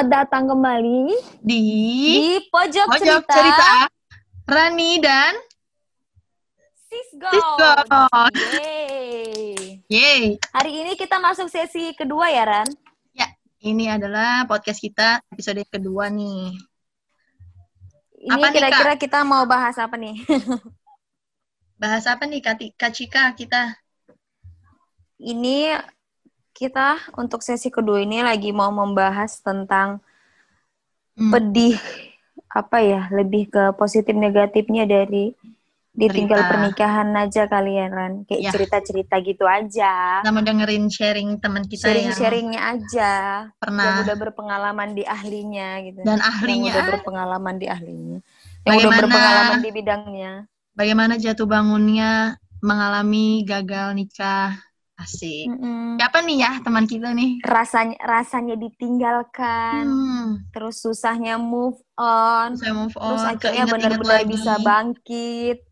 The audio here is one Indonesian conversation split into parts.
Selamat datang kembali Di, di Pojok, Pojok Cerita, Cerita Rani dan Sisgo. Sisgo. Yeay. Yeay. Hari ini kita masuk sesi kedua ya, Ran? Ya, ini adalah podcast kita episode kedua nih. Ini kira-kira kita mau bahas apa nih? Bahas apa nih Kak, Kak Cika kita? ini kita untuk sesi kedua ini lagi mau membahas tentang Hmm, pedih apa ya, lebih ke positif negatifnya dari ditinggal Cerita. pernikahan aja kalian, Ran. Kayak Ya. cerita-cerita gitu aja. Mau dengerin sharing teman kita yang Sharing-sharingnya aja. yang pernah udah berpengalaman di ahlinya gitu. dan yang ahlinya udah berpengalaman di ahlinya. Yang udah Bagaimana- berpengalaman di bidangnya. bagaimana jatuh bangunnya mengalami gagal nikah. Asik. Mm-mm. Siapa nih ya teman kita nih? Rasanya rasanya ditinggalkan, Hmm, terus susahnya move on, saya move on. terus akhirnya benar-benar bisa bangkit.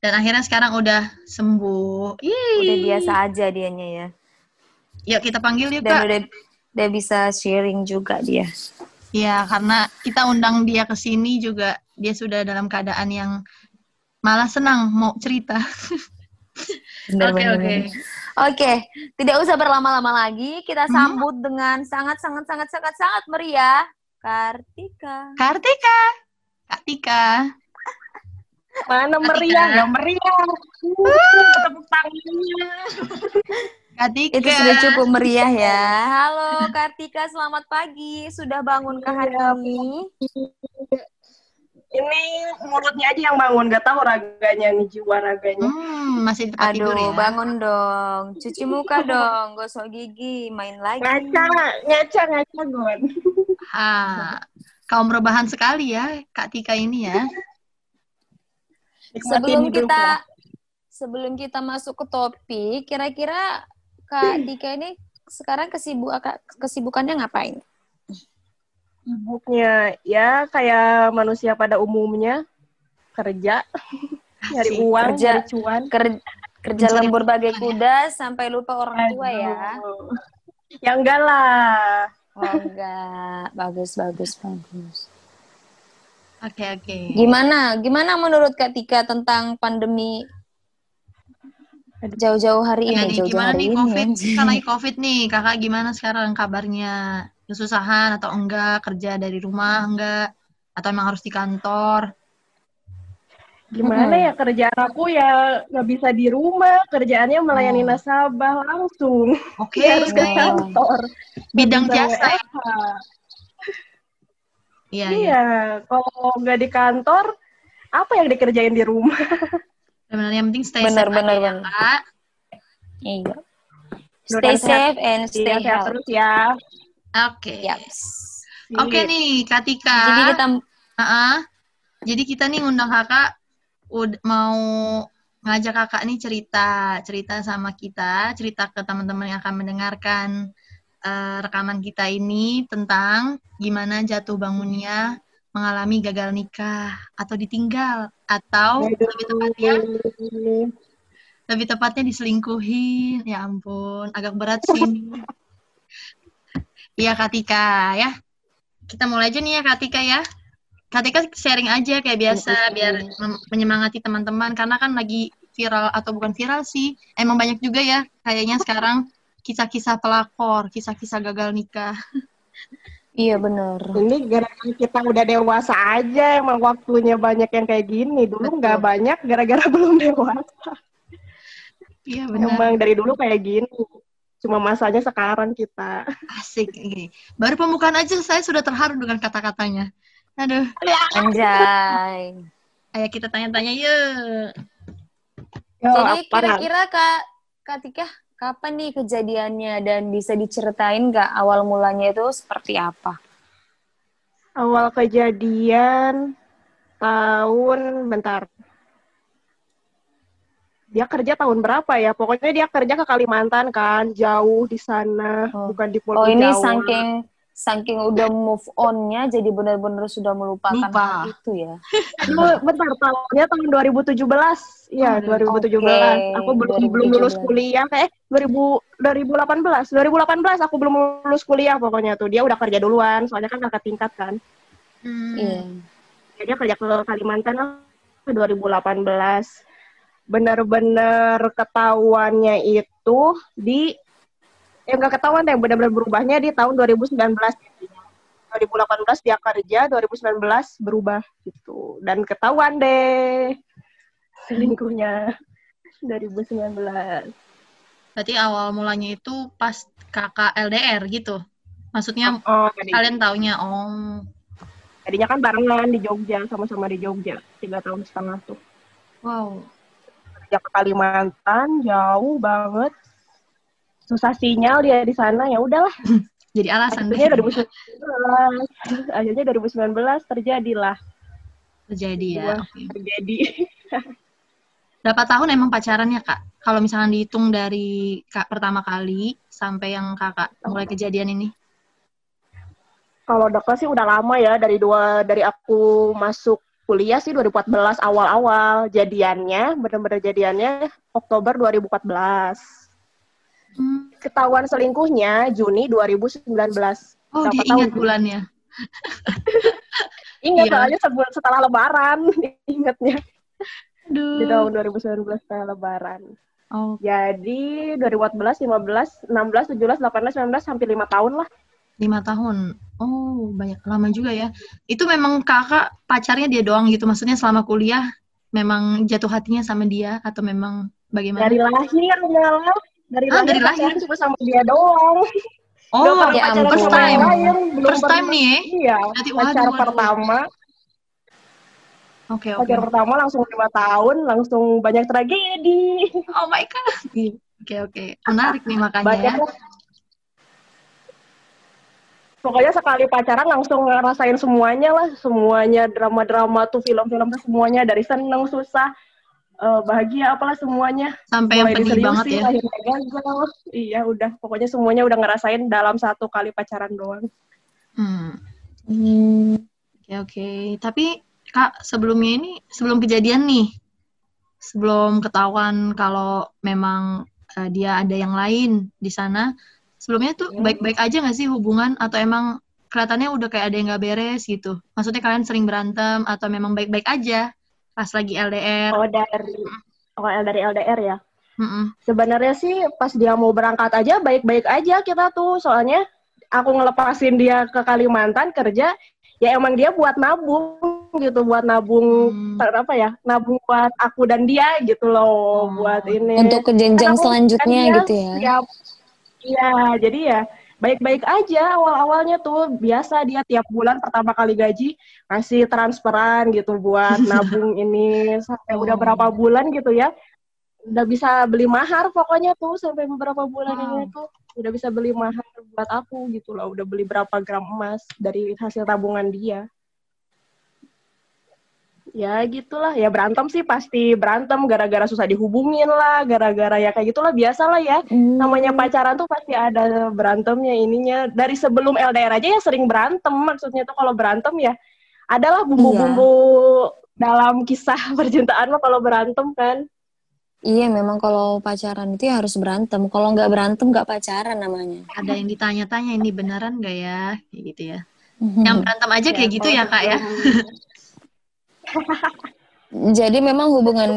Dan akhirnya sekarang udah sembuh. Yeay. Udah biasa aja dianya ya. Yuk kita panggil yuk Dan Kak. udah udah bisa sharing juga dia. Ya, karena kita undang dia ke sini juga dia sudah dalam keadaan yang malah senang mau cerita. Oke, oke. Oke, tidak usah berlama-lama lagi. Kita Hmm. sambut dengan sangat sangat sangat sangat sangat meriah Kartika. Kartika. Kak Tika. Mana meriah? Gak meriah. Uh, tepuk tangannya. Kak Tika. Itu sudah cukup meriah ya. Halo Kartika, selamat pagi. Sudah bangunkah hari Iya, ini? Ini mulutnya aja yang bangun, gak tahu raganya nih jiwa raganya. Hmm, masih di tidur Aduh, ya. bangun dong. Cuci muka dong, gosok gigi, main lagi. Ngaca, ngaca, ngaca gon. Ah, kaum rebahan sekali ya Kak Tika ini ya. Sebelum kita ya. sebelum kita masuk ke topik, kira-kira Kak Dika ini sekarang kesibuk kesibukannya ngapain? Sibuknya ya kayak manusia pada umumnya kerja, nyari uang, Kerja. nyari cuan. Ker- kerja lembur bagai kuda sampai lupa orang tua ya. Aduh. Ya enggak lah. Oh enggak, bagus bagus bagus. Oke, oke. Gimana? Gimana menurut Kak Tika tentang pandemi jauh-jauh hari Ya, ini? Jauh-jauh gimana hari nih ini. COVID? Kan lagi COVID nih, kakak gimana sekarang kabarnya? Kesusahan atau enggak? Kerja dari rumah enggak? Atau emang harus di kantor? Gimana Mm-mm. ya kerjaan aku ya nggak bisa di rumah, kerjaannya melayani Oh. nasabah langsung. Oke, Dia harus ke kantor. bidang Bisa jasa ya? Iya, iya. Iya, kalau nggak di kantor, apa yang dikerjain di rumah? Sebenarnya yang penting stay Bener, safe bener, aja ya, bener. Kak. Iya. Stay safe and Iya, stay healthy. terus ya. Oke. Yaps. Oke Sip. nih, Kak Tika. Jadi kita Heeh. Jadi kita nih ngundang kakak mau ngajak kakak nih cerita, cerita sama kita, cerita ke teman-teman yang akan mendengarkan eh, rekaman kita ini tentang gimana jatuh bangunnya mengalami gagal nikah atau ditinggal atau Aduh. lebih tepatnya lebih tepatnya diselingkuhin. Ya ampun, agak berat sih. Iya Kak Tika ya. Kita mulai aja nih ya Kak Tika ya. Kak Tika sharing aja kayak biasa biar mem- menyemangati teman-teman karena kan lagi viral atau bukan viral sih. Emang banyak juga ya kayaknya sekarang kisah-kisah pelakor, kisah-kisah gagal nikah. Iya bener. Ini gara-gara kita udah dewasa aja, emang waktunya banyak yang kayak gini. Dulu nggak banyak gara-gara belum dewasa. Iya benar. Emang dari dulu kayak gini. Cuma masanya sekarang kita. Asik. Oke. Baru pembukaan aja saya sudah terharu dengan kata-katanya. Aduh, Anjay. ayo kita tanya-tanya yuk. Yo, Jadi kira-kira Kak Kak Tika kapan nih kejadiannya dan bisa diceritain nggak awal mulanya itu seperti apa? Awal kejadian tahun bentar. Dia kerja tahun berapa ya? Pokoknya dia kerja ke Kalimantan kan, jauh di sana, Oh. bukan di Pulau Oh ini Jawa. saking saking udah move on-nya jadi benar-benar sudah melupakan Lupa. hal itu ya. Dulu bentar tahunnya tahun 2017. Iya, Oh, 2017. oke. Aku belum belum lulus 2017. kuliah eh 2000 2018. 2018 aku belum lulus kuliah pokoknya tuh. Dia udah kerja duluan, soalnya kan kakak tingkat kan. Hmm. Iya. Ya, dia kerja ke Kalimantan lah 2018. Bener-bener ketahuannya itu di ya nggak ketahuan deh benar-benar berubahnya di tahun 2019 intinya. 2018 dia kerja, 2019 berubah gitu. Dan ketahuan deh selingkuhnya 2019. Berarti awal mulanya itu pas kakak LDR gitu. Maksudnya Oh, tadi. kalian taunya oh. Tadinya kan barengan di Jogja, sama-sama di Jogja. Tiga tahun setengah tuh. Wow. Kerja ke Kalimantan, jauh banget. Susah sinyal dia di sana, ya udahlah. Jadi alasan Akhirnya deh 2019, akhirnya 2019 terjadilah. terjadi ya. Wah. Oke. Terjadi. Berapa tahun emang pacarannya kak? Kalau misalnya dihitung dari kak pertama kali sampai yang kakak mulai kejadian ini? Kalau deket sih udah lama ya, dari dua dari aku masuk kuliah sih 2014 awal-awal. Jadiannya, bener-bener jadiannya Oktober 2014. Hmm. Ketahuan selingkuhnya Juni 2019. Oh Berapa dia tahun ingat bulannya. Ingat Iya. soalnya sebulan setelah lebaran, ingatnya di Aduh. tahun 2019 setelah lebaran. Oh, Jadi 2014, 15, 16, 17, 18, 19 hampir lima tahun lah. Lima tahun. Oh, banyak lama juga ya. Itu memang kakak pacarnya dia doang gitu. Maksudnya selama kuliah memang jatuh hatinya sama dia atau memang bagaimana? Dari lahir malah. Dari Ah, lahir, dari lahir? cuma sama dia doang. oh, ya pacaran first time. lain, belum First time nih ya? Iya, Berarti, pacar waduh, pertama. Oke, oke. Pacar pertama langsung lima tahun, langsung banyak tragedi. Oh my god. Oke, oke. Menarik nih makanya Banyak ya. Pokoknya sekali pacaran langsung ngerasain semuanya lah, semuanya drama-drama tuh film-film tuh semuanya dari seneng susah eh, bahagia apalah semuanya. Sampai yang pedih banget ya. akhirnya gagal. Iya udah, pokoknya semuanya udah ngerasain dalam satu kali pacaran doang. Hmm. Hmm. Oke, oke. Tapi Kak, sebelumnya ini, sebelum kejadian nih, sebelum ketahuan kalau memang eh, dia ada yang lain di sana, sebelumnya tuh Hmm. baik-baik aja nggak sih hubungan atau emang kelihatannya udah kayak ada yang nggak beres gitu? Maksudnya kalian sering berantem atau memang baik-baik aja pas lagi LDR? Oh dari oh dari LDR ya. Mm-mm. Sebenarnya sih pas dia mau berangkat aja baik-baik aja kita tuh soalnya aku ngelepasin dia ke Kalimantan kerja ya emang dia buat nabung gitu buat nabung Hmm. per- apa ya nabung buat aku dan dia gitu loh Oh. buat ini Untuk ke jenjang Kan selanjutnya kan dia gitu ya. tiap iya jadi ya baik-baik aja awal-awalnya tuh. Biasa dia tiap bulan pertama kali gaji ngasih transferan gitu buat nabung ini sampai udah Oh. berapa bulan gitu ya. Udah bisa beli mahar pokoknya tuh sampai beberapa bulan Wow. ini tuh. Udah bisa beli mahar buat aku gitu loh. Udah beli berapa gram emas dari hasil tabungan dia ya gitulah ya berantem sih pasti berantem gara-gara susah dihubungin lah gara-gara ya kayak gitulah biasa lah ya Hmm. namanya pacaran tuh pasti ada berantemnya ininya dari sebelum LDR aja ya sering berantem maksudnya tuh kalau berantem ya adalah bumbu-bumbu dalam kisah percintaan mah kalau berantem kan Iya, memang kalau pacaran itu ya harus berantem. Kalau nggak berantem nggak pacaran namanya. Ada yang ditanya-tanya ini beneran nggak ya? Kayak gitu ya. Hmm. Yang berantem aja kayak gitu ya, Kak ya? Jadi memang hubungan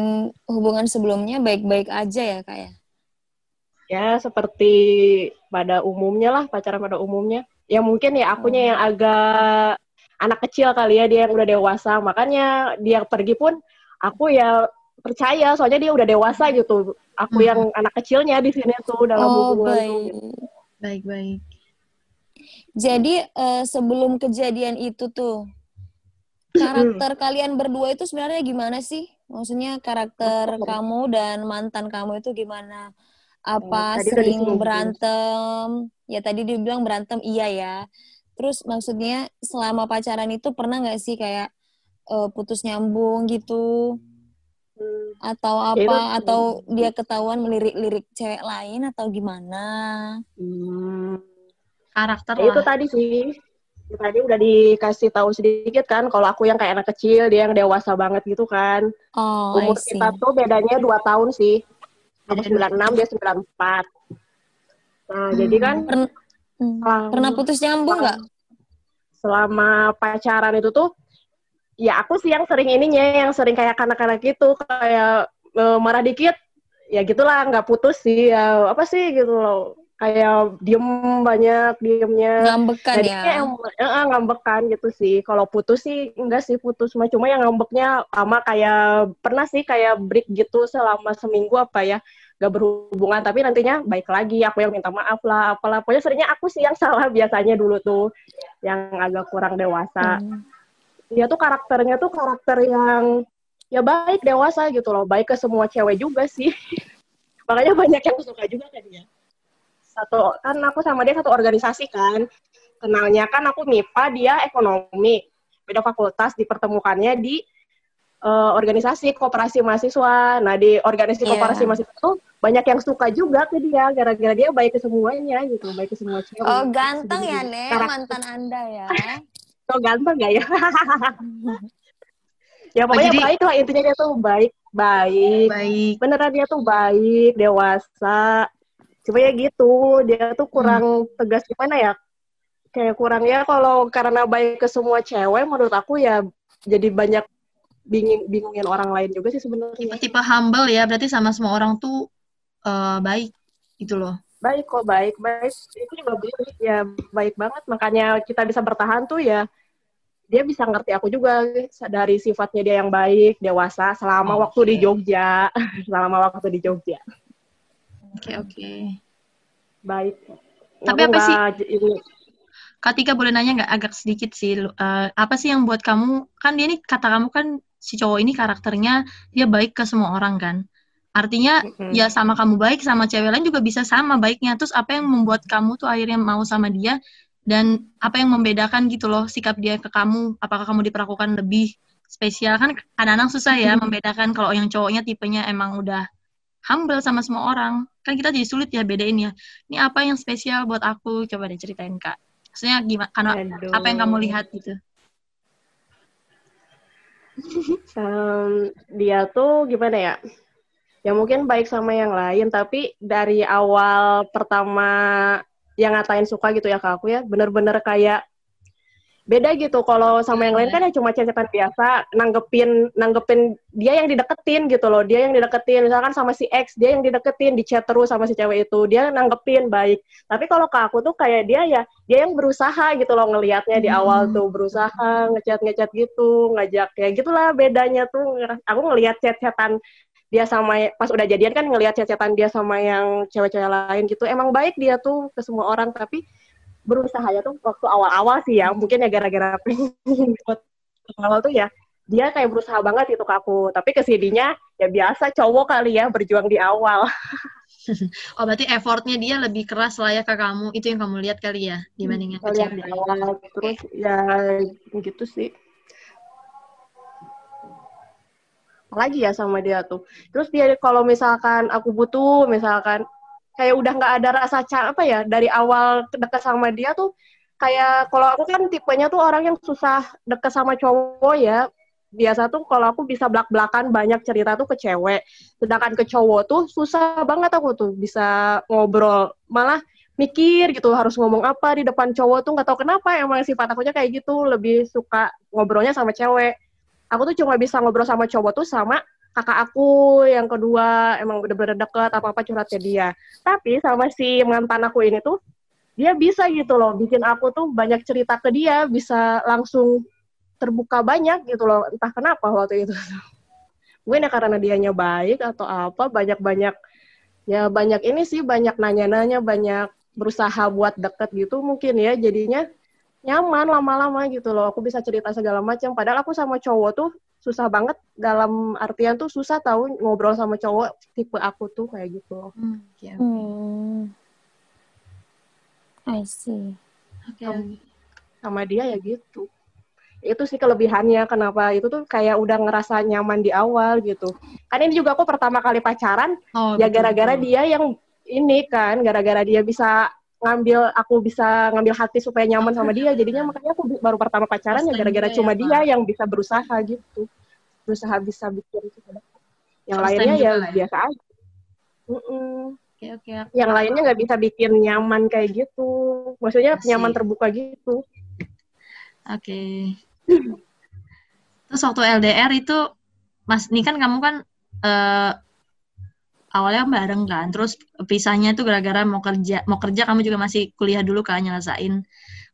hubungan sebelumnya baik-baik aja ya kak ya. ya seperti pada umumnya lah pacaran pada umumnya ya mungkin ya akunya yang agak anak kecil kali ya dia yang udah dewasa makanya dia pergi pun aku ya percaya soalnya dia udah dewasa gitu aku Hmm. yang anak kecilnya di sini tuh dalam Oh hubungan tuh baik. Baik-baik. Jadi eh, sebelum kejadian itu tuh karakter kalian berdua itu sebenarnya gimana sih? Maksudnya karakter kamu dan mantan kamu itu gimana? Apa tadi sering disinggung. berantem? Ya tadi dibilang berantem iya ya. Terus maksudnya selama pacaran itu pernah nggak sih kayak eh, putus nyambung gitu? Hmm. Atau Ya, apa? Atau dia ketahuan melirik-lirik cewek lain atau gimana? Hmm. karakter Ya, itu tadi sih. Tadi udah dikasih tahu sedikit kan kalau aku yang kayak anak kecil, dia yang dewasa banget gitu kan. Oh, Umur kita tuh bedanya 2 tahun sih. Aku Beda 96, dia 94. Nah, Hmm. jadi kan Pern- hmm. selang- Pernah putus nyambung nggak? selama pacaran itu tuh ya aku sih yang sering ininya, yang sering kayak kanak-kanak gitu, kayak eh, marah dikit, ya gitulah nggak putus sih, ya apa sih gitu loh. Kayak diem banyak, diemnya. Ngambekan Jadi ya? kayak eh, eh, ngambekan gitu sih. Kalau putus sih enggak sih putus mah cuma yang ngambeknya lama kayak pernah sih kayak break gitu selama seminggu apa ya gak berhubungan tapi nantinya baik lagi aku yang minta maaf lah apalah pokoknya seringnya aku sih yang salah biasanya dulu tuh yang agak kurang dewasa Hmm. dia tuh karakternya tuh karakter yang ya baik dewasa gitu loh baik ke semua cewek juga sih makanya banyak yang suka juga kan dia satu kan aku sama dia satu organisasi kan kenalnya kan aku MIPA dia ekonomi beda fakultas dipertemukannya di eh, organisasi koperasi mahasiswa nah di organisasi Iya. koperasi mahasiswa tuh banyak yang suka juga ke dia gara-gara dia baik ke semuanya gitu baik ke semua cewek Oh, ganteng ya, karakter- mantan Anda ya. So ganteng gak ya? ya pokoknya jadi- baik lah intinya dia tuh baik, baik. Baik. Beneran dia tuh baik, dewasa. Cuma ya gitu, dia tuh kurang tegas gimana ya? Kayak kurang ya kalau karena baik ke semua cewek menurut aku ya jadi banyak bingin, bingungin orang lain juga sih sebenarnya. Tipe-tipe humble ya, berarti sama semua orang tuh eh, baik gitu loh. Baik kok, baik, baik. Itu juga baik, ya baik banget. Makanya kita bisa bertahan tuh ya dia bisa ngerti aku juga dari sifatnya dia yang baik, dewasa selama Oh, waktu di. Jogja. selama waktu di Jogja. Oke, oke. Baik. Tapi apa sih- Ini, Katika boleh nanya nggak agak sedikit sih, eh, apa sih yang buat kamu, kan dia ini kata kamu kan si cowok ini karakternya dia baik ke semua orang kan. Artinya Mm-mm. ya sama kamu baik sama cewek lain juga bisa sama baiknya. Terus apa yang membuat kamu tuh akhirnya mau sama dia dan apa yang membedakan gitu loh sikap dia ke kamu? Apakah kamu diperlakukan lebih spesial kan kadang-kadang susah ya membedakan kalau yang cowoknya tipenya emang udah humble sama semua orang. Kan kita jadi sulit ya bedain ya. Ini apa yang spesial buat aku? Coba deh ceritain Kak. Maksudnya gimana? Karena Aduh. apa yang kamu lihat gitu? Em, dia tuh gimana ya? Ya mungkin baik sama yang lain, tapi dari awal pertama yang ngatain suka gitu ya ke aku ya, bener-bener kayak beda gitu. Kalau sama yang lain kan ya cuma cecetan biasa, nanggepin nanggepin dia yang dideketin gitu loh, dia yang dideketin. Misalkan sama si X, dia yang dideketin, di chat terus sama si cewek itu, dia nanggepin baik. Tapi kalau ke aku tuh kayak dia ya, dia yang berusaha gitu loh ngelihatnya di awal Hmm. tuh berusaha ngechat ngechat gitu, ngajak ya gitulah bedanya tuh. Aku ngelihat chat-chatan dia sama pas udah jadian kan ngelihat chat-chatan dia sama yang cewek-cewek lain gitu. Emang baik dia tuh ke semua orang tapi berusaha ya tuh waktu awal-awal sih ya mungkin ya gara-gara pengen buat awal tuh ya dia kayak berusaha banget gitu ke aku. Tapi ke sininya ya biasa cowok kali ya berjuang di awal. Oh berarti effortnya dia lebih keras lah ya ke kamu. Itu yang kamu lihat kali ya dibanding yang ke kalian cewek di awal. Terus ya gitu sih. Lagi ya sama dia tuh. Terus dia kalau misalkan aku butuh misalkan kayak udah nggak ada rasa apa ya dari awal dekat sama dia tuh kayak kalau aku kan tipenya tuh orang yang susah deket sama cowok ya. Biasa tuh kalau aku bisa belak-belakan banyak cerita tuh ke cewek. Sedangkan ke cowok tuh susah banget aku tuh bisa ngobrol. Malah mikir gitu harus ngomong apa di depan cowok tuh nggak tahu kenapa emang sifat akunya kayak gitu. Lebih suka ngobrolnya sama cewek. Aku tuh cuma bisa ngobrol sama cowok tuh sama kakak aku yang kedua emang bener-bener deket apa apa curhatnya dia. Tapi sama si mantan aku ini tuh dia bisa gitu loh bikin aku tuh banyak cerita ke dia bisa langsung terbuka banyak gitu loh. Entah kenapa waktu itu. Mungkin ya karena dianya baik atau apa banyak-banyak ya banyak ini sih banyak nanya-nanya banyak berusaha buat deket gitu mungkin ya. Jadinya nyaman lama-lama gitu loh. Aku bisa cerita segala macam. Padahal aku sama cowok tuh susah banget dalam artian tuh susah tahu ngobrol sama cowok tipe aku tuh kayak gitu Hmm, oke, oke. Hmm. I see. Oke, oke. sama dia ya gitu itu sih kelebihannya kenapa itu tuh kayak udah ngerasa nyaman di awal gitu kan ini juga aku pertama kali pacaran Oh, ya gara-gara dia yang ini kan gara-gara dia bisa ngambil aku bisa ngambil hati supaya nyaman sama dia jadinya makanya aku baru pertama pacaran ya gara-gara cuma ya, dia yang bisa berusaha gitu berusaha bisa bikin gitu. yang First lainnya ya ya. biasa aja Mm-mm. Oke oke. aku- yang lainnya nggak bisa bikin nyaman kayak gitu maksudnya Asik. nyaman terbuka gitu Oke. Terus waktu LDR itu, Mas, ini kan kamu kan eh, awalnya bareng kan, terus pisahnya itu gara-gara mau kerja, mau kerja kamu juga masih kuliah dulu kan nyelesain.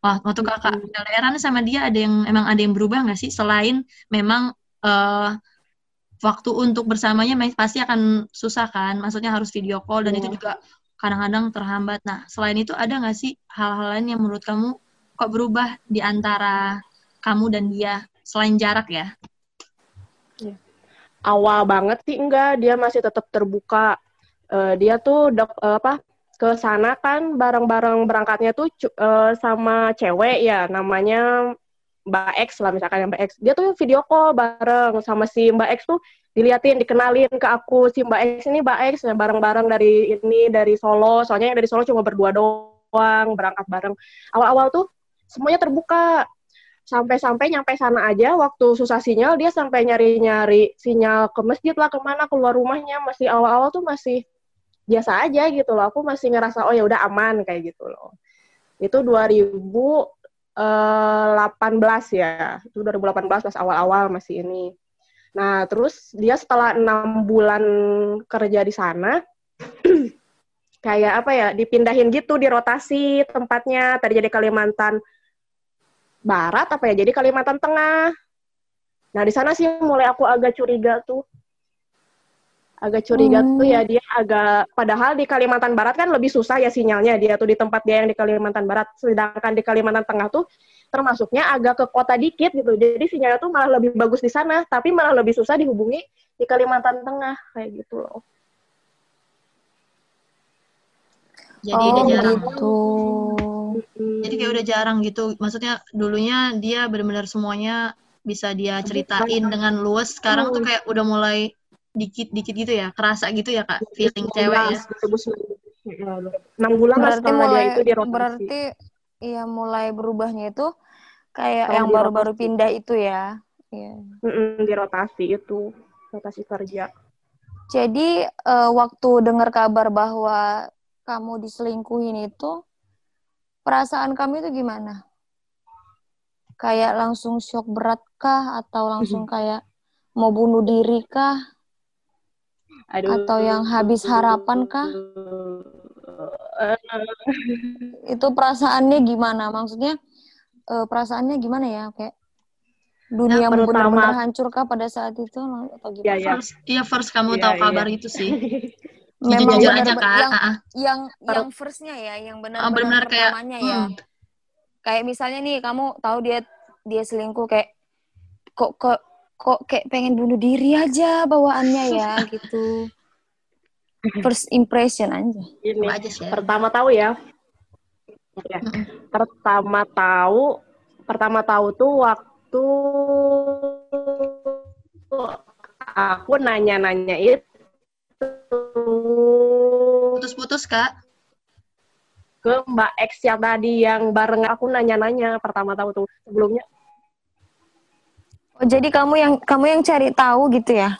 Wah, waktu kakak LDR sama dia ada yang emang ada yang berubah nggak sih selain memang eh, waktu untuk bersamanya pasti akan susah kan, maksudnya harus video call dan Iya. itu juga kadang-kadang terhambat. Nah, selain itu ada nggak sih hal-hal lain yang menurut kamu kok berubah di antara kamu dan dia selain jarak ya? Awal banget sih enggak. Dia masih tetap terbuka. Eh, dia tuh dok, eh, apa ke sana kan bareng-bareng berangkatnya tuh eh, sama cewek ya namanya Mbak X lah misalkan yang Mbak X. Dia tuh video call bareng sama si Mbak X tuh diliatin dikenalin ke aku. Si Mbak X ini Mbak X ya bareng-bareng dari ini dari Solo. Soalnya yang dari Solo cuma berdua doang berangkat bareng. Awal-awal tuh semuanya terbuka sampai-sampai nyampe sana aja waktu susah sinyal dia sampai nyari-nyari sinyal ke masjid lah ke mana keluar rumahnya. Masih awal-awal tuh masih biasa aja gitu loh. Aku masih ngerasa oh ya udah aman kayak gitu loh. Itu 2018 ya. Itu 2018 pas awal-awal masih ini. Nah terus dia setelah enam bulan kerja di sana kayak apa ya dipindahin gitu dirotasi tempatnya. Tadi jadi Kalimantan Barat apa ya? Jadi Kalimantan Tengah. Nah di sana sih mulai aku agak curiga tuh. Agak curiga Hmm. tuh ya dia agak padahal di Kalimantan Barat kan lebih susah ya sinyalnya. Dia tuh di tempat dia yang di Kalimantan Barat. Sedangkan di Kalimantan Tengah tuh termasuknya agak ke kota dikit gitu. Jadi sinyalnya tuh malah lebih bagus di sana tapi malah lebih susah dihubungi di Kalimantan Tengah kayak gitu loh. Jadi oh udah jarang. gitu. Jadi kayak udah jarang gitu. Maksudnya dulunya dia benar-benar semuanya bisa dia ceritain dengan luas. Sekarang tuh kayak udah mulai dikit-dikit gitu ya, kerasa gitu ya kak, feeling cewek ya. 6 bulan lah Berarti mulai dia itu dirotasi. berarti iya mulai berubahnya itu kayak yang baru-baru pindah itu ya. Iya. Mm-mm, dirotasi itu rotasi kerja Jadi eh, waktu dengar kabar bahwa kamu diselingkuhin itu perasaan kamu itu gimana? Kayak langsung shock berat kah atau langsung kayak mau bunuh diri kah? Aduh. Atau yang habis harapan kah? Eh, Itu perasaannya gimana? Maksudnya eh, perasaannya gimana ya? Kayak dunia pertama- benar-benar hancur kah pada saat itu atau ya gimana? ya First, iya first kamu Iya, tahu iya. kabar itu sih. Memang Jujur aja kak. yang Ah, ah. yang yang firstnya ya, yang Ah, benar-benar benar-benar kayak, pertamanya ya. hmm. Kayak misalnya nih kamu tahu dia dia selingkuh kayak kok kok kok kayak pengen bunuh diri aja bawaannya ya gitu. First impression aja. ini aja share. pertama tahu ya Ya. Pertama tahu pertama tahu tuh waktu aku nanya-nanya itu Putus-putus kak. ke Mbak X yang tadi yang bareng aku nanya-nanya pertama tahu tuh sebelumnya Oh, jadi kamu yang kamu yang cari tahu gitu ya?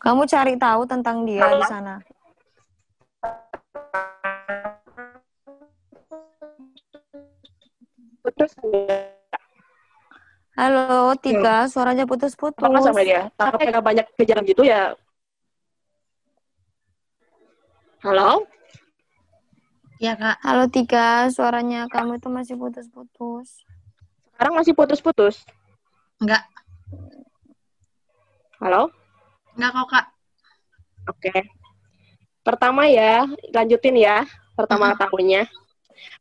Kamu cari tahu tentang dia di sana. putus Halo, Tika, suaranya putus-putus. apa sama dia tapi nggak banyak kejadian gitu ya halo Iya kak. Halo Tika, suaranya kamu itu masih putus-putus. sekarang masih putus-putus Enggak. halo Enggak kok kak. Oke. Pertama ya, lanjutin ya. Pertama tahunnya.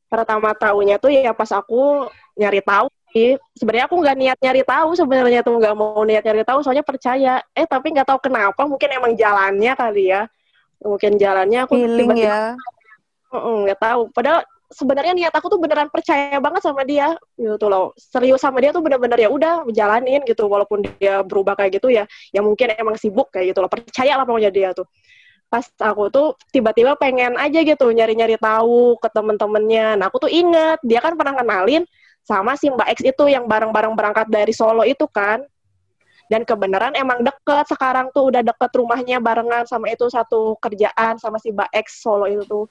Pertama tahunnya tuh ya pas aku nyari tahu sih. Sebenarnya aku nggak niat nyari tahu sebenarnya tuh nggak mau niat nyari tahu soalnya percaya. Eh tapi nggak tahu kenapa mungkin emang jalannya kali ya. Mungkin jalannya aku Feeling tiba-tiba ya. Mm-mm, nggak tahu. Padahal sebenarnya niat aku tuh beneran percaya banget sama dia gitu loh. Serius sama dia tuh bener-bener ya udah jalanin gitu walaupun dia berubah kayak gitu ya. Ya mungkin emang sibuk kayak gitu loh. Percaya lah pokoknya dia tuh. pas aku tuh tiba-tiba pengen aja gitu nyari-nyari tahu ke temen-temennya. Nah aku tuh inget dia kan pernah kenalin sama si Mbak X itu yang bareng-bareng berangkat dari Solo itu kan. Dan kebenaran emang deket sekarang tuh udah deket rumahnya barengan sama itu satu kerjaan sama si Mbak X Solo itu tuh.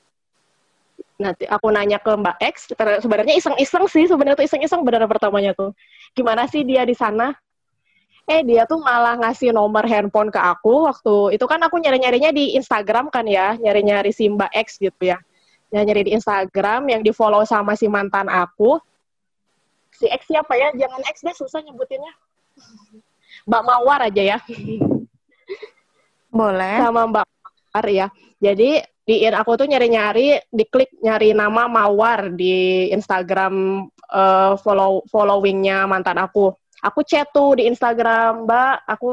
Nanti aku nanya ke Mbak X, sebenarnya iseng-iseng sih, sebenarnya tuh iseng-iseng benar pertamanya tuh. Gimana sih dia di sana? eh dia tuh malah ngasih nomor handphone ke aku waktu itu kan aku nyari-nyarinya di Instagram kan ya, nyari-nyari si Mbak X gitu ya. Nyari-nyari di Instagram yang di-follow sama si mantan aku. Si X siapa ya? Jangan X deh, susah nyebutinnya. Mbak Mawar aja ya. Boleh. Sama Mbak Mawar ya. Jadi di aku tuh nyari-nyari, diklik nyari nama Mawar di Instagram uh, follow followingnya mantan aku aku chat tuh di Instagram, Mbak, aku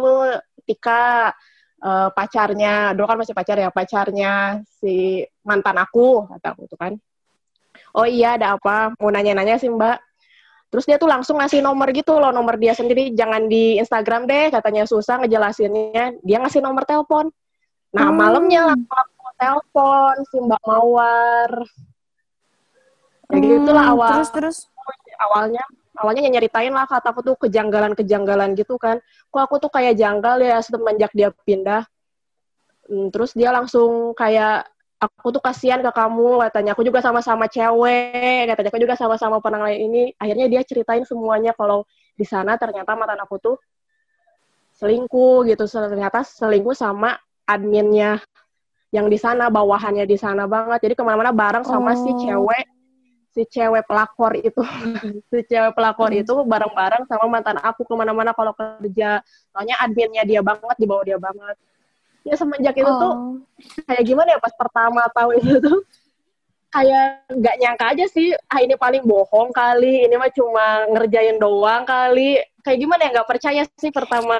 Tika uh, pacarnya, dulu kan masih pacar ya, pacarnya si mantan aku, kata aku tuh kan. Oh iya, ada apa? Mau nanya-nanya sih, Mbak. Terus dia tuh langsung ngasih nomor gitu loh, nomor dia sendiri, jangan di Instagram deh, katanya susah ngejelasinnya. Dia ngasih nomor telepon. Nah, hmm. malamnya langsung aku telepon si Mbak Mawar. Ya hmm, gitulah awal. Terus, terus? Awalnya awalnya nyeritain lah kataku tuh kejanggalan-kejanggalan gitu kan. Kok aku tuh kayak janggal ya semenjak dia pindah. Hmm, terus dia langsung kayak aku tuh kasihan ke kamu katanya. Aku juga sama-sama cewek katanya. Aku juga sama-sama pernah lain ini. Akhirnya dia ceritain semuanya kalau di sana ternyata mantan aku tuh selingkuh gitu. Ternyata selingkuh sama adminnya yang di sana bawahannya di sana banget. Jadi ke mana-mana bareng sama oh. si cewek si cewek pelakor itu. Si cewek pelakor itu bareng-bareng sama mantan aku ke mana-mana kalau kerja. Soalnya adminnya dia banget di bawah dia banget ya semenjak itu oh. tuh kayak gimana ya pas pertama tahu itu tuh kayak nggak nyangka aja sih ah ini paling bohong kali ini mah cuma ngerjain doang kali. Kayak gimana ya nggak percaya sih pertama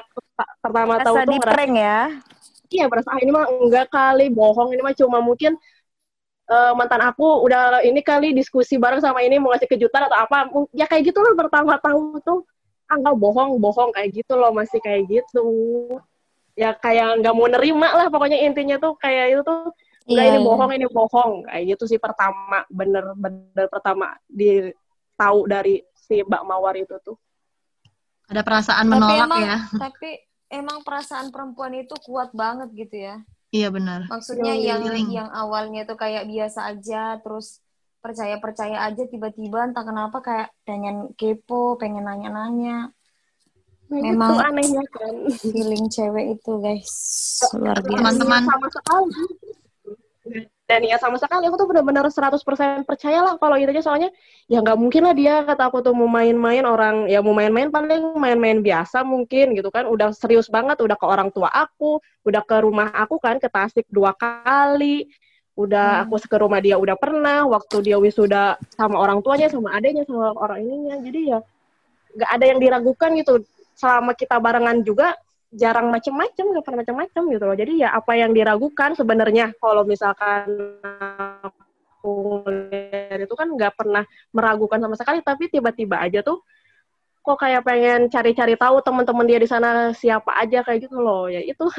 pertama tahu tuh ngerasa ya? Iya berasa ah ini mah enggak kali bohong ini mah cuma mungkin uh, mantan aku udah ini kali diskusi bareng sama ini mau ngasih kejutan atau apa. Ya kayak gitu loh pertama tahu tuh ah bohong bohong kayak gitu loh masih kayak gitu ya kayak nggak mau nerima lah pokoknya intinya tuh kayak itu tuh udah yeah, ini yeah. bohong ini bohong kayak gitu sih pertama bener bener pertama di tahu dari si Mbak Mawar itu tuh ada perasaan menolak tapi emang, ya tapi emang perasaan perempuan itu kuat banget gitu ya Iya benar. Maksudnya yang yang awalnya tuh kayak biasa aja, terus percaya percaya aja tiba-tiba entah kenapa kayak pengen kepo, pengen nanya-nanya. Nah, Memang itu anehnya kan. Feeling cewek itu guys. Luar biasa. Teman-teman sama sekali. Dan ya sama sekali. Aku tuh benar-benar 100% percaya lah kalau itu aja. Soalnya ya nggak mungkin lah dia kata aku tuh mau main-main orang ya mau main-main paling main-main biasa mungkin gitu kan. Udah serius banget udah ke orang tua aku udah ke rumah aku kan ke Tasik dua kali. Udah hmm. aku ke rumah dia udah pernah waktu dia wisuda sama orang tuanya sama adanya sama orang ininya. Jadi ya nggak ada yang diragukan gitu selama kita barengan juga jarang macem-macem nggak pernah macem-macem gitu loh. Jadi ya apa yang diragukan sebenarnya kalau misalkan aku itu kan nggak pernah meragukan sama sekali. Tapi tiba-tiba aja tuh kok kayak pengen cari-cari tahu teman-teman dia di sana siapa aja kayak gitu loh. Ya itu.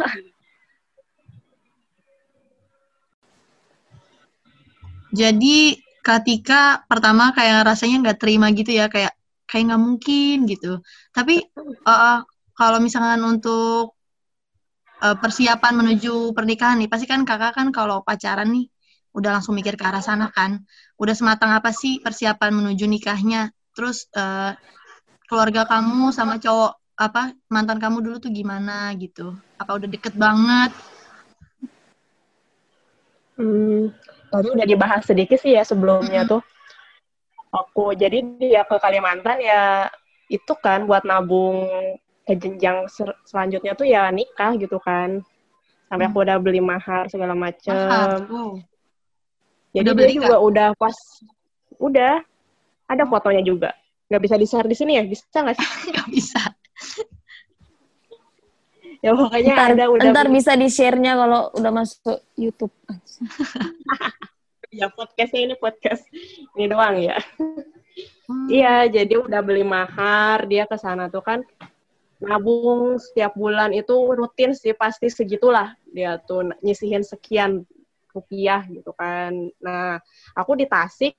Jadi ketika pertama kayak rasanya nggak terima gitu ya kayak kayak nggak mungkin gitu tapi uh, kalau misalkan untuk uh, persiapan menuju pernikahan nih, pasti kan kakak kan kalau pacaran nih udah langsung mikir ke arah sana kan. Udah sematang apa sih persiapan menuju nikahnya? Terus uh, keluarga kamu sama cowok apa mantan kamu dulu tuh gimana gitu? Apa udah deket banget? Hmm, tadi udah dibahas sedikit sih ya sebelumnya mm -hmm. tuh. Aku. Jadi dia ke Kalimantan ya itu kan buat nabung ke jenjang ser selanjutnya tuh ya nikah gitu kan. Sampai aku hmm. udah beli mahar segala macem. Mahar. Oh. jadi udah dia juga udah pas udah. Ada fotonya juga. Nggak bisa di share di sini ya? Bisa nggak sih? Nggak bisa. Ya pokoknya ntar, ada udah ntar bisa di share-nya kalau udah masuk YouTube ya podcastnya ini podcast ini doang ya. Hmm. iya jadi udah beli mahar dia ke sana tuh kan nabung setiap bulan. Itu rutin sih pasti segitulah. Dia tuh nyisihin sekian rupiah gitu kan. Nah, aku di Tasik.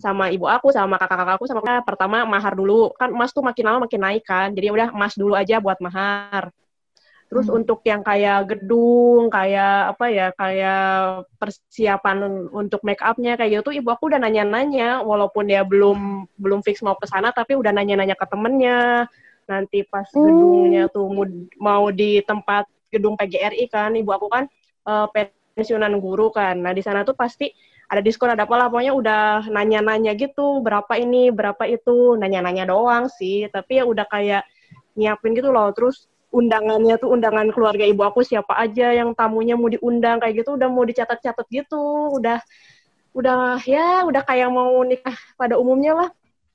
Sama ibu aku sama kakak-kakak aku sama pertama mahar dulu. Kan emas tuh makin lama makin naik kan. Jadi udah emas dulu aja buat mahar terus hmm. untuk yang kayak gedung kayak apa ya kayak persiapan untuk make upnya kayak gitu ibu aku udah nanya-nanya walaupun dia belum belum fix mau ke sana tapi udah nanya-nanya ke temennya nanti pas hmm. gedungnya tuh mau di tempat gedung PGRI kan ibu aku kan uh, pensiunan guru kan nah di sana tuh pasti ada diskon ada apa lah pokoknya udah nanya-nanya gitu berapa ini berapa itu nanya-nanya doang sih tapi ya udah kayak nyiapin gitu loh terus undangannya tuh undangan keluarga ibu aku siapa aja yang tamunya mau diundang kayak gitu udah mau dicatat-catat gitu. Udah udah ya udah kayak mau nikah pada umumnya lah.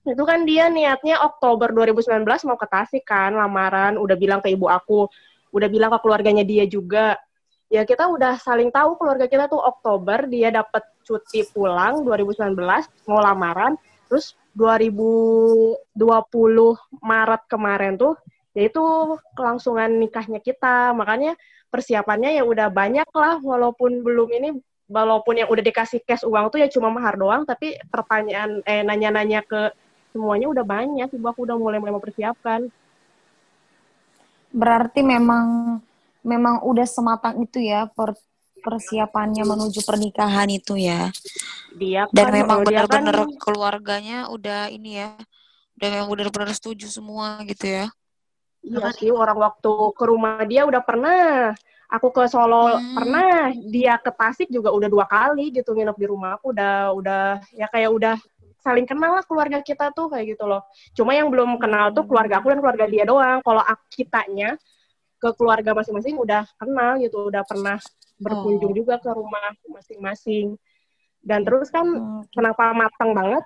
Itu kan dia niatnya Oktober 2019 mau ke Tasik kan lamaran. Udah bilang ke ibu aku udah bilang ke keluarganya dia juga. Ya kita udah saling tahu keluarga kita tuh Oktober dia dapat cuti pulang 2019 mau lamaran. Terus 2020 Maret kemarin tuh yaitu kelangsungan nikahnya kita makanya persiapannya ya udah banyak lah walaupun belum ini walaupun yang udah dikasih cash uang tuh ya cuma mahar doang tapi pertanyaan eh nanya-nanya ke semuanya udah banyak ibu aku udah mulai mulai mempersiapkan berarti memang memang udah sematang itu ya per, persiapannya menuju pernikahan itu ya. Dia Dan kan, memang benar-benar kan, keluarganya udah ini ya, udah memang benar-benar setuju semua gitu ya. Iya sih, orang waktu ke rumah dia udah pernah. Aku ke Solo hmm. pernah, dia ke Tasik juga udah dua kali gitu nginep di rumah aku udah udah ya kayak udah saling kenal lah keluarga kita tuh kayak gitu loh. Cuma yang belum kenal tuh keluarga aku dan keluarga dia doang. Kalau kitanya ke keluarga masing-masing udah kenal gitu, udah pernah berkunjung oh. juga ke rumah masing-masing. Dan terus kan hmm. kenapa matang banget?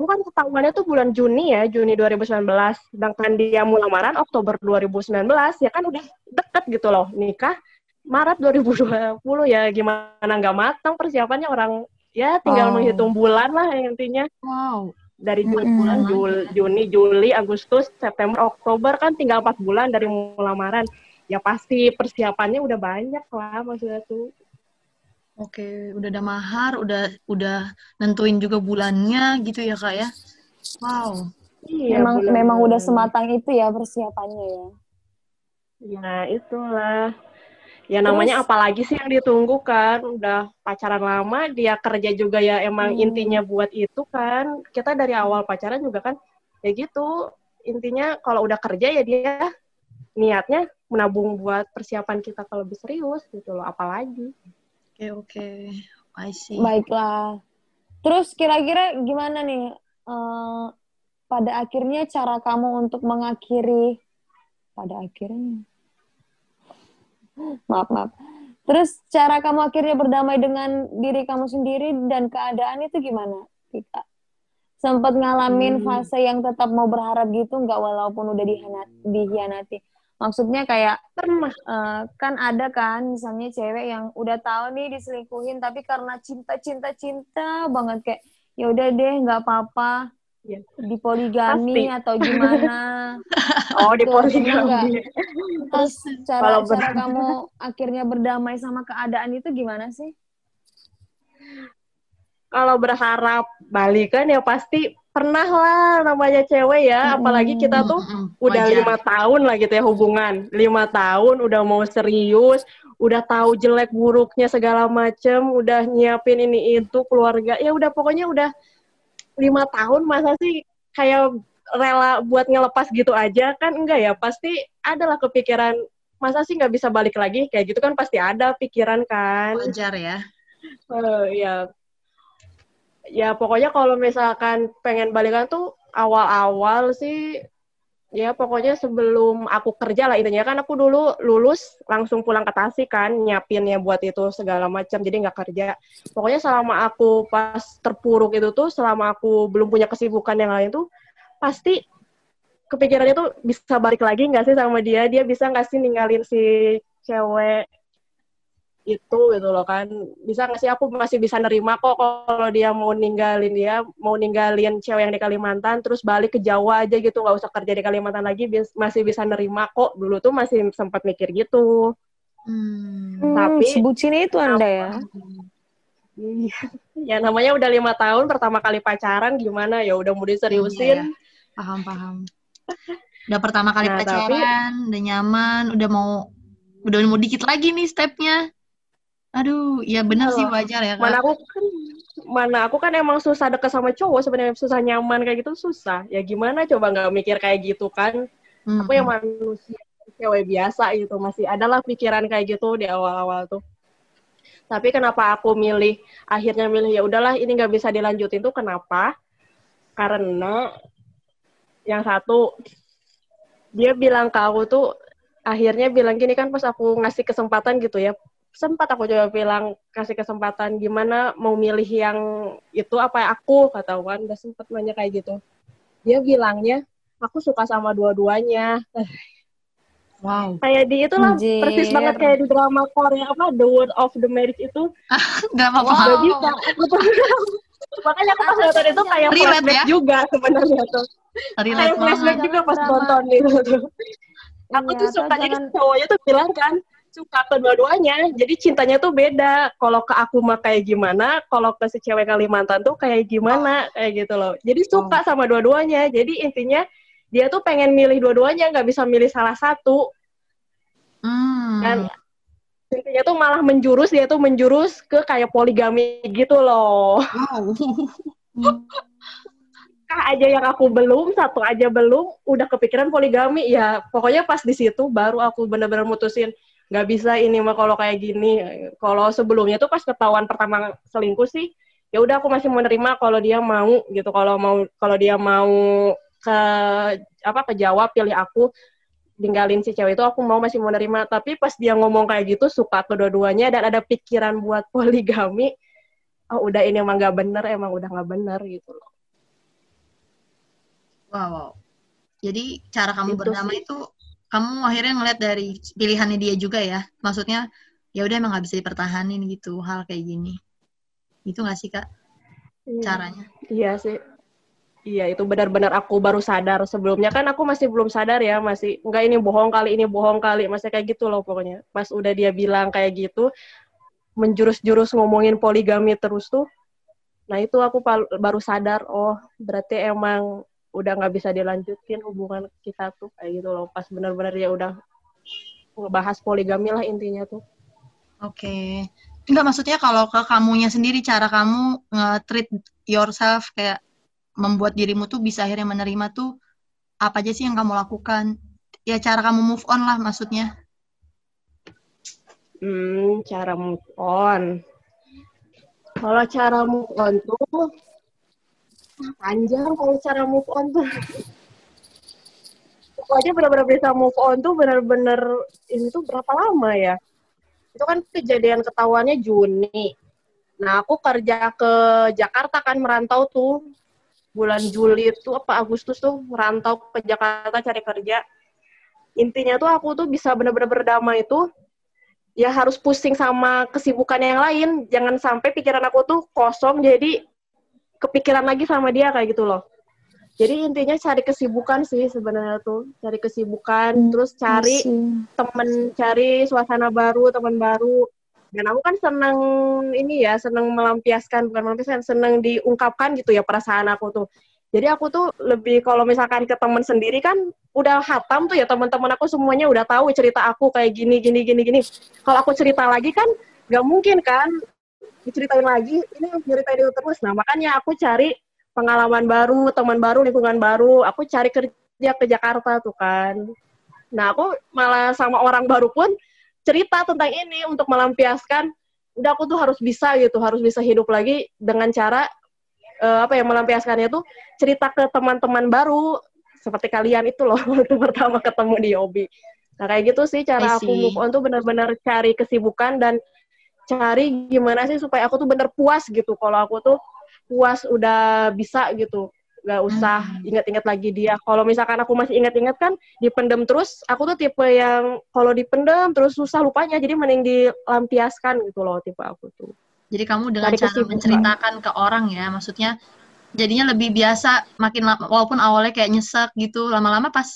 Aku kan ketahuannya tuh bulan Juni ya, Juni 2019. Sedangkan dia mulai lamaran Oktober 2019, ya kan udah deket gitu loh nikah. Maret 2020 ya gimana nggak matang persiapannya orang ya tinggal oh. menghitung bulan lah intinya. Wow dari Juli, mm -hmm. Juli, Juni, Juli, Agustus, September, Oktober kan tinggal empat bulan dari lamaran. Ya pasti persiapannya udah banyak lah maksudnya tuh. Oke, udah ada mahar, udah udah nentuin juga bulannya gitu ya kak ya. Wow. Iya, memang bulan memang udah sematang itu ya persiapannya ya. Ya itulah ya namanya Terus, apalagi sih yang ditunggu kan udah pacaran lama dia kerja juga ya emang hmm. intinya buat itu kan kita dari awal pacaran juga kan ya gitu intinya kalau udah kerja ya dia niatnya menabung buat persiapan kita kalau lebih serius gitu loh apalagi oke okay, oke. Okay. I see. Baiklah. Terus kira-kira gimana nih uh, pada akhirnya cara kamu untuk mengakhiri? Pada akhirnya. Maaf maaf. Terus cara kamu akhirnya berdamai dengan diri kamu sendiri dan keadaan itu gimana? Kita sempat ngalamin hmm. fase yang tetap mau berharap gitu nggak walaupun udah dihianati maksudnya kayak pernah. uh, kan ada kan misalnya cewek yang udah tahu nih diselingkuhin tapi karena cinta cinta cinta banget kayak ya udah deh nggak apa-apa. Ya. di poligami Pasti. atau gimana. Oh di poligami terus cara cara kamu akhirnya berdamai sama keadaan itu gimana sih? Kalau berharap balikan ya pasti pernah lah namanya cewek ya apalagi kita tuh udah lima tahun lah gitu ya hubungan. Lima tahun udah mau serius udah tahu jelek buruknya segala macem udah nyiapin ini itu keluarga. Ya udah pokoknya udah lima tahun masa sih kayak rela buat ngelepas gitu aja? Kan enggak ya pasti adalah kepikiran. Masa sih nggak bisa balik lagi? Kayak gitu kan pasti ada pikiran kan. Wajar ya. Uh, ya ya pokoknya kalau misalkan pengen balikan tuh awal-awal sih. Ya pokoknya sebelum aku kerja lah intinya. Kan aku dulu lulus langsung pulang ke Tasik kan nyiapin ya buat itu segala macam jadi nggak kerja. Pokoknya selama aku pas terpuruk itu tuh selama aku belum punya kesibukan yang lain tuh pasti kepikirannya tuh bisa balik lagi nggak sih sama dia? Dia bisa nggak sih ninggalin si cewek itu gitu loh kan. Bisa nggak sih aku masih bisa nerima kok kalau dia mau ninggalin dia mau ninggalin cewek yang di Kalimantan terus balik ke Jawa aja gitu nggak usah kerja di Kalimantan lagi masih bisa nerima kok. Dulu tuh masih sempat mikir gitu. Hmm. tapi sebutin itu anda ya? Iya. ya namanya udah lima tahun pertama kali pacaran gimana? Ya udah mau diseriusin. Iya, iya. paham paham. Udah pertama kali nah, pacaran tapi, udah nyaman udah mau udah mau dikit lagi nih stepnya aduh ya benar sih wajar ya kak. mana aku kan mana aku kan emang susah deket sama cowok sebenarnya susah nyaman kayak gitu susah ya gimana coba nggak mikir kayak gitu kan hmm. aku yang manusia cewek biasa gitu masih adalah pikiran kayak gitu di awal-awal tuh tapi kenapa aku milih akhirnya milih ya udahlah ini nggak bisa dilanjutin tuh kenapa karena yang satu dia bilang ke aku tuh akhirnya bilang gini kan pas aku ngasih kesempatan gitu ya sempat aku coba bilang kasih kesempatan gimana mau milih yang itu apa ya aku? Kata Wan udah sempat nanya kayak gitu. Dia bilangnya aku suka sama dua-duanya. Wow. Kayak di itulah Anjir. persis banget kayak di drama Korea apa The Word of the Marriage itu. Drama wow. Gak bisa. Makanya aku pas nonton itu kayak Relate flashback ya? juga sebenarnya tuh. Kayak flashback juga pas nonton itu tuh. Aku tuh suka jadi cowoknya tuh bilang kan suka kedua-duanya jadi cintanya tuh beda kalau ke aku mah kayak gimana kalau ke si cewek Kalimantan tuh kayak gimana oh. kayak gitu loh jadi suka oh. sama dua-duanya jadi intinya dia tuh pengen milih dua-duanya nggak bisa milih salah satu hmm. dan intinya tuh malah menjurus dia tuh menjurus ke kayak poligami gitu loh wow. kah aja yang aku belum satu aja belum udah kepikiran poligami ya pokoknya pas di situ baru aku bener-bener mutusin nggak bisa ini mah kalau kayak gini kalau sebelumnya tuh pas ketahuan pertama selingkuh sih ya udah aku masih menerima kalau dia mau gitu kalau mau kalau dia mau ke apa ke Jawa pilih aku tinggalin si cewek itu aku mau masih menerima tapi pas dia ngomong kayak gitu suka kedua-duanya dan ada pikiran buat poligami oh udah ini emang nggak bener emang udah nggak bener gitu loh Wow, wow. Jadi cara kamu itu berdamai sih. itu kamu akhirnya ngeliat dari pilihannya dia juga ya. Maksudnya ya udah emang gak bisa dipertahanin gitu hal kayak gini. Itu gak sih kak iya. caranya? Iya sih. Iya itu benar-benar aku baru sadar. Sebelumnya kan aku masih belum sadar ya, masih enggak ini bohong kali, ini bohong kali, masih kayak gitu loh pokoknya. Pas udah dia bilang kayak gitu, menjurus-jurus ngomongin poligami terus tuh, nah itu aku baru sadar, oh berarti emang udah nggak bisa dilanjutin hubungan kita tuh kayak gitu loh pas benar-benar ya udah ngebahas poligami lah intinya tuh oke okay. Enggak maksudnya kalau ke kamunya sendiri cara kamu nge-treat yourself kayak membuat dirimu tuh bisa akhirnya menerima tuh apa aja sih yang kamu lakukan? Ya cara kamu move on lah maksudnya. Hmm, cara move on. Kalau cara move on tuh panjang kalau cara move on tuh. Pokoknya benar-benar bisa move on tuh benar-benar ini tuh berapa lama ya? Itu kan kejadian ketahuannya Juni. Nah aku kerja ke Jakarta kan merantau tuh. Bulan Juli itu apa Agustus tuh merantau ke Jakarta cari kerja. Intinya tuh aku tuh bisa benar-benar berdamai itu. Ya harus pusing sama kesibukan yang lain. Jangan sampai pikiran aku tuh kosong jadi kepikiran lagi sama dia kayak gitu loh. Jadi intinya cari kesibukan sih sebenarnya tuh. Cari kesibukan hmm, terus cari temen cari suasana baru teman baru. Dan aku kan seneng ini ya seneng melampiaskan bukan melampiaskan seneng diungkapkan gitu ya perasaan aku tuh. Jadi aku tuh lebih kalau misalkan ke temen sendiri kan udah hatam tuh ya teman-teman aku semuanya udah tahu cerita aku kayak gini gini gini gini. Kalau aku cerita lagi kan nggak mungkin kan diceritain lagi ini ceritain itu terus. Nah makanya aku cari pengalaman baru teman baru lingkungan baru. Aku cari kerja ke Jakarta tuh kan. Nah aku malah sama orang baru pun cerita tentang ini untuk melampiaskan udah aku tuh harus bisa gitu harus bisa hidup lagi dengan cara uh, apa ya melampiaskannya tuh cerita ke teman-teman baru. Seperti kalian itu loh waktu pertama ketemu di Obi. Nah kayak gitu sih cara aku move on tuh benar-benar cari kesibukan dan cari gimana sih supaya aku tuh bener puas gitu kalau aku tuh puas udah bisa gitu nggak usah ingat-ingat lagi dia. Kalau misalkan aku masih ingat-ingat kan dipendem terus, aku tuh tipe yang kalau dipendem terus susah lupanya, jadi mending dilampiaskan gitu loh tipe aku tuh. Jadi kamu dengan cara menceritakan ke orang ya, maksudnya jadinya lebih biasa makin lama, walaupun awalnya kayak nyesek gitu, lama-lama pas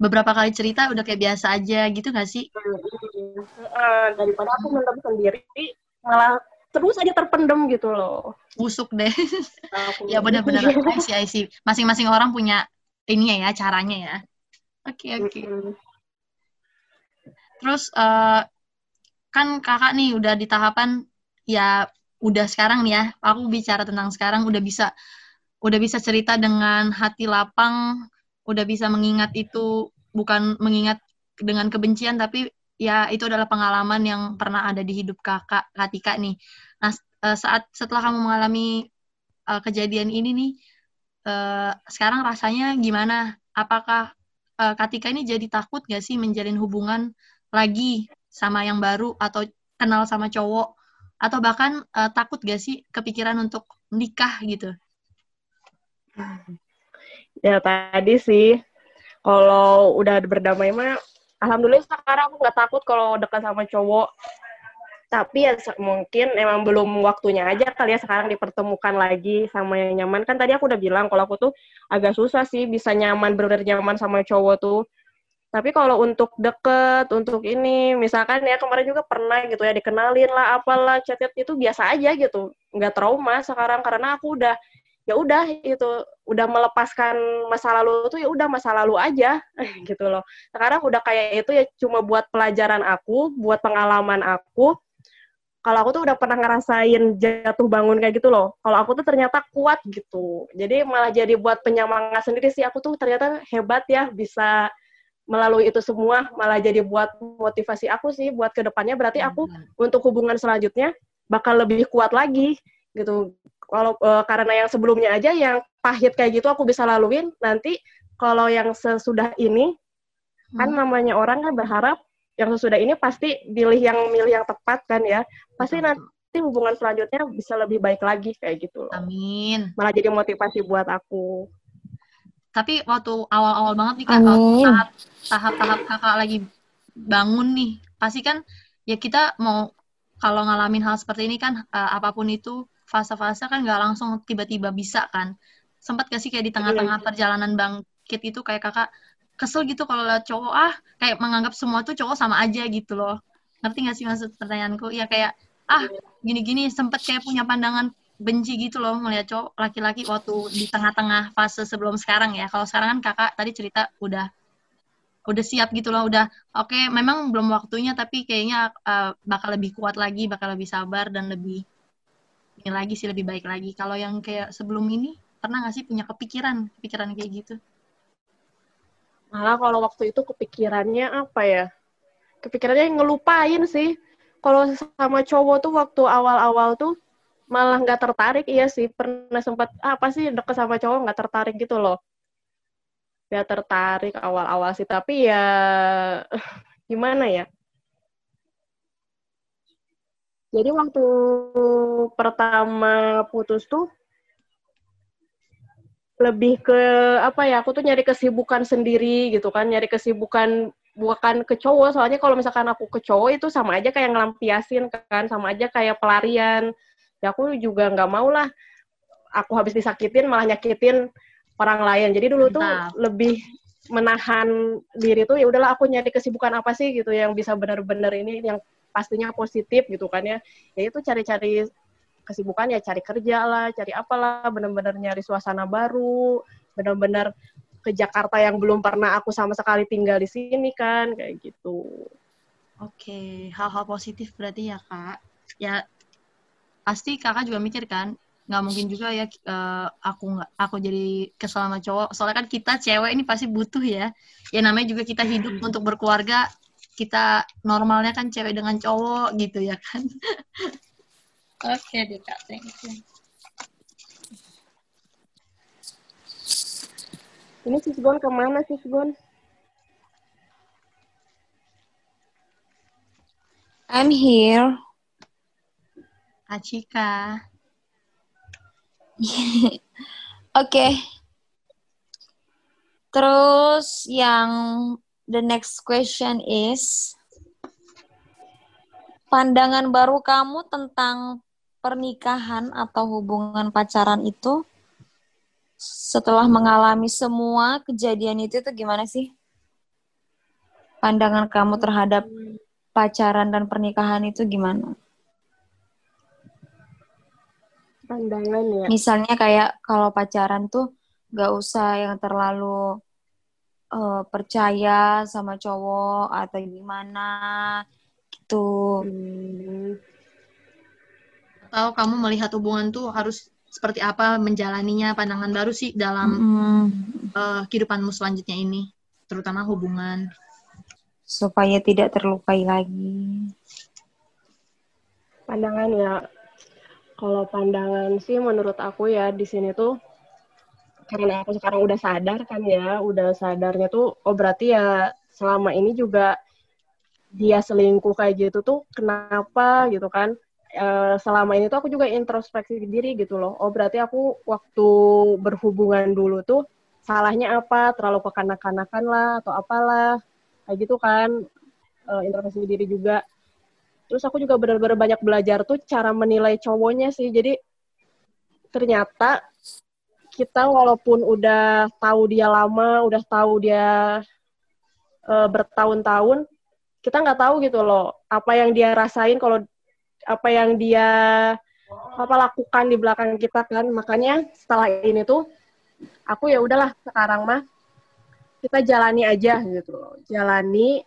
beberapa kali cerita udah kayak biasa aja gitu gak sih? Uh, daripada aku mendem sendiri, malah terus aja terpendem gitu loh. Busuk deh. ya benar-benar sih. Masing-masing orang punya ini ya caranya ya. Oke okay, oke. Okay. Terus uh, kan kakak nih udah di tahapan ya udah sekarang nih ya. Aku bicara tentang sekarang udah bisa udah bisa cerita dengan hati lapang, udah bisa mengingat itu bukan mengingat dengan kebencian tapi ya itu adalah pengalaman yang pernah ada di hidup kakak Katika nih. Nah eh, saat setelah kamu mengalami uh, kejadian ini nih, uh, sekarang rasanya gimana? Apakah uh, Katika ini jadi takut gak sih menjalin hubungan lagi sama yang baru atau kenal sama cowok? Atau bahkan uh, takut gak sih kepikiran untuk nikah gitu? Ya tadi sih, kalau udah berdamai mah alhamdulillah sekarang aku nggak takut kalau dekat sama cowok. Tapi ya mungkin emang belum waktunya aja kali ya sekarang dipertemukan lagi sama yang nyaman. Kan tadi aku udah bilang kalau aku tuh agak susah sih bisa nyaman benar nyaman sama cowok tuh. Tapi kalau untuk deket untuk ini misalkan ya kemarin juga pernah gitu ya dikenalin lah apalah chat itu biasa aja gitu. Nggak trauma sekarang karena aku udah ya udah itu udah melepaskan masa lalu tuh ya udah masa lalu aja gitu loh. Sekarang udah kayak itu ya cuma buat pelajaran aku buat pengalaman aku. Kalau aku tuh udah pernah ngerasain jatuh bangun kayak gitu loh. Kalau aku tuh ternyata kuat gitu. Jadi malah jadi buat penyemangat sendiri sih. Aku tuh ternyata hebat ya bisa melalui itu semua. Malah jadi buat motivasi aku sih. Buat ke depannya berarti aku hmm. untuk hubungan selanjutnya bakal lebih kuat lagi gitu kalau uh, karena yang sebelumnya aja yang pahit kayak gitu aku bisa laluin nanti kalau yang sesudah ini kan hmm. kan namanya orang kan berharap yang sesudah ini pasti pilih yang milih yang tepat kan ya pasti nanti hubungan selanjutnya bisa lebih baik lagi kayak gitu loh. Amin. Malah jadi motivasi buat aku. Tapi waktu awal-awal banget nih kak, tahap tahap-tahap kakak lagi bangun nih, pasti kan ya kita mau kalau ngalamin hal seperti ini kan uh, apa pun itu fase-fase kan nggak langsung tiba-tiba bisa kan. Sempat gak sih kayak di tengah-tengah iya. perjalanan bangkit itu kayak kakak kesel gitu kalau lihat cowok ah kayak menganggap semua tuh cowok sama aja gitu loh. Ngerti gak sih maksud pertanyaanku? Ya kayak ah gini-gini sempet kayak punya pandangan benci gitu loh melihat cowok laki-laki waktu di tengah-tengah fase sebelum sekarang ya. Kalau sekarang kan kakak tadi cerita udah udah siap gitu loh udah oke okay, memang belum waktunya tapi kayaknya uh, bakal lebih kuat lagi bakal lebih sabar dan lebih ini lagi sih lebih baik lagi. Kalau yang kayak sebelum ini pernah nggak sih punya kepikiran kepikiran kayak gitu? Malah kalau waktu itu kepikirannya apa ya? Kepikirannya ngelupain sih. Kalau sama cowok tuh waktu awal-awal tuh malah nggak tertarik iya sih pernah sempat ah, apa sih deket sama cowok nggak tertarik gitu loh ya tertarik awal-awal sih tapi ya gimana ya jadi waktu pertama putus tuh lebih ke apa ya aku tuh nyari kesibukan sendiri gitu kan nyari kesibukan bukan ke cowok soalnya kalau misalkan aku ke cowok itu sama aja kayak ngelampiasin kan sama aja kayak pelarian. Ya aku juga nggak mau lah aku habis disakitin malah nyakitin orang lain. Jadi dulu tuh lebih menahan diri tuh ya udahlah aku nyari kesibukan apa sih? gitu yang bisa benar-benar ini yang pastinya positif gitu kan ya. Ya itu cari-cari kesibukan ya cari kerja lah cari apalah benar-benar nyari suasana baru benar-benar ke Jakarta yang belum pernah aku sama sekali tinggal di sini kan kayak gitu. Oke hal-hal positif berarti ya kak. Ya pasti kakak juga mikir kan nggak mungkin juga ya uh, aku nggak aku jadi kesel sama cowok. Soalnya kan kita cewek ini pasti butuh ya. Ya namanya juga kita hidup untuk berkeluarga kita normalnya kan cewek dengan cowok gitu ya kan. Oke okay, deh kak, thank you. Ini Sisgon ke mana Sisgon? I'm here. Acika. Oke. Okay. Terus yang the next question is pandangan baru kamu tentang pernikahan atau hubungan pacaran itu setelah mengalami semua kejadian itu itu gimana sih? Pandangan kamu terhadap pacaran dan pernikahan itu gimana? Pandangan ya. Misalnya kayak kalau pacaran tuh gak usah yang terlalu uh, percaya sama cowok atau gimana gitu. Hmm. Atau kamu melihat hubungan tuh harus seperti apa menjalaninya pandangan baru sih dalam Mm, uh, kehidupanmu selanjutnya ini, terutama hubungan. supaya tidak terlukai lagi. Pandangan ya. Kalau pandangan sih menurut aku ya di sini tuh karena aku sekarang udah sadar kan ya, udah sadarnya tuh oh berarti ya selama ini juga dia selingkuh kayak gitu tuh kenapa gitu kan? Eh, selama ini tuh aku juga introspeksi diri gitu loh. Oh berarti aku waktu berhubungan dulu tuh salahnya apa? Terlalu kekanak-kanakan lah atau apalah kayak gitu kan uh, introspeksi diri juga terus aku juga benar-benar banyak belajar tuh cara menilai cowoknya sih jadi ternyata kita walaupun udah tahu dia lama udah tahu dia uh, bertahun-tahun kita nggak tahu gitu loh apa yang dia rasain kalau apa yang dia apa lakukan di belakang kita kan makanya setelah ini tuh aku ya udahlah sekarang mah kita jalani aja gitu loh. Jalani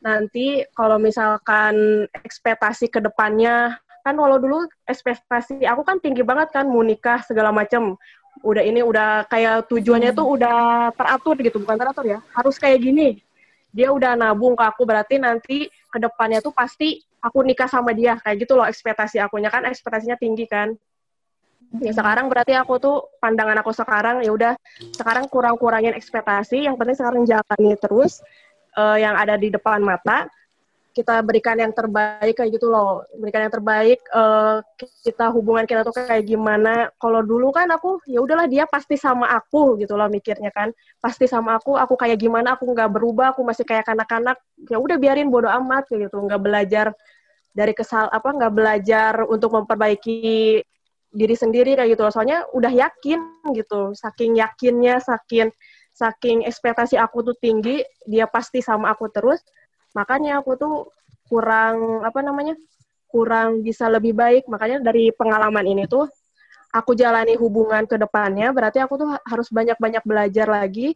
nanti kalau misalkan ekspektasi ke depannya kan kalau dulu ekspektasi aku kan tinggi banget kan mau nikah segala macam udah ini udah kayak tujuannya tuh udah teratur gitu bukan teratur ya. Harus kayak gini. Dia udah nabung ke aku berarti nanti ke depannya tuh pasti aku nikah sama dia. Kayak gitu loh ekspektasi akunya. Kan ekspektasinya tinggi kan. Ya sekarang berarti aku tuh pandangan aku sekarang ya udah sekarang kurang-kurangin ekspektasi. Yang penting sekarang jalani terus uh, yang ada di depan mata kita berikan yang terbaik kayak gitu loh berikan yang terbaik uh, kita hubungan kita tuh kayak gimana kalau dulu kan aku ya udahlah dia pasti sama aku gitu loh mikirnya kan pasti sama aku aku kayak gimana aku nggak berubah aku masih kayak kanak-kanak ya udah biarin bodo amat kayak gitu nggak belajar dari kesal apa nggak belajar untuk memperbaiki diri sendiri kayak gitu loh. Soalnya udah yakin gitu. Saking yakinnya, saking saking ekspektasi aku tuh tinggi, dia pasti sama aku terus. Makanya aku tuh kurang apa namanya? kurang bisa lebih baik. Makanya dari pengalaman ini tuh aku jalani hubungan ke depannya, berarti aku tuh harus banyak-banyak belajar lagi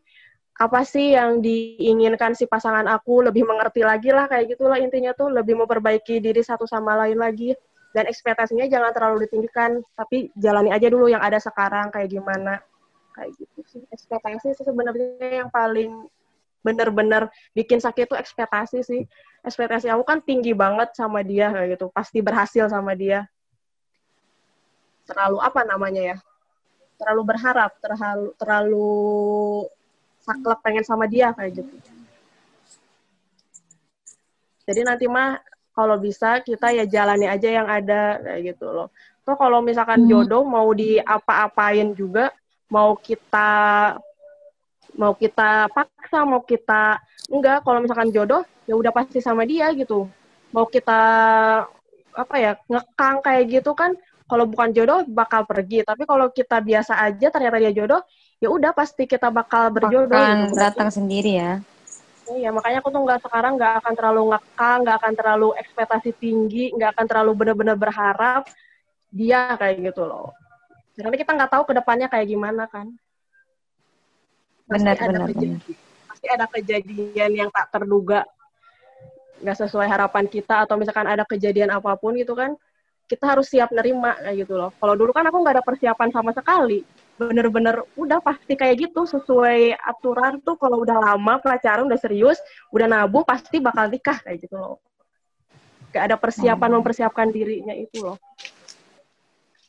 apa sih yang diinginkan si pasangan aku lebih mengerti lagi lah kayak gitulah intinya tuh lebih memperbaiki diri satu sama lain lagi dan ekspektasinya jangan terlalu ditinggikan tapi jalani aja dulu yang ada sekarang kayak gimana kayak gitu sih ekspektasi sebenarnya yang paling bener-bener bikin sakit tuh ekspektasi sih. Ekspektasi aku kan tinggi banget sama dia kayak gitu. Pasti berhasil sama dia. Terlalu apa namanya ya? Terlalu berharap terlalu terlalu saklek pengen sama dia kayak gitu. Jadi nanti mah kalau bisa kita ya jalani aja yang ada kayak gitu loh. Tuh kalau misalkan hmm. jodoh mau diapa-apain juga, mau kita mau kita paksa, mau kita enggak, kalau misalkan jodoh ya udah pasti sama dia gitu. Mau kita apa ya ngekang kayak gitu kan kalau bukan jodoh bakal pergi tapi kalau kita biasa aja ternyata dia jodoh ya udah pasti kita bakal berjodoh akan gitu. datang sendiri ya Iya, makanya aku tuh nggak sekarang nggak akan terlalu ngekang, nggak akan terlalu ekspektasi tinggi, nggak akan terlalu benar-benar berharap dia kayak gitu loh. Karena kita nggak tahu ke depannya kayak gimana kan. Benar, benar, benar. Pasti ada kejadian yang tak terduga, nggak sesuai harapan kita, atau misalkan ada kejadian apa pun gitu kan, kita harus siap nerima kayak gitu loh. Kalau dulu kan aku nggak ada persiapan sama sekali bener-bener udah pasti kayak gitu sesuai aturan tuh kalau udah lama pacaran udah serius udah nabung pasti bakal nikah kayak gitu loh gak ada persiapan hmm. mempersiapkan dirinya itu loh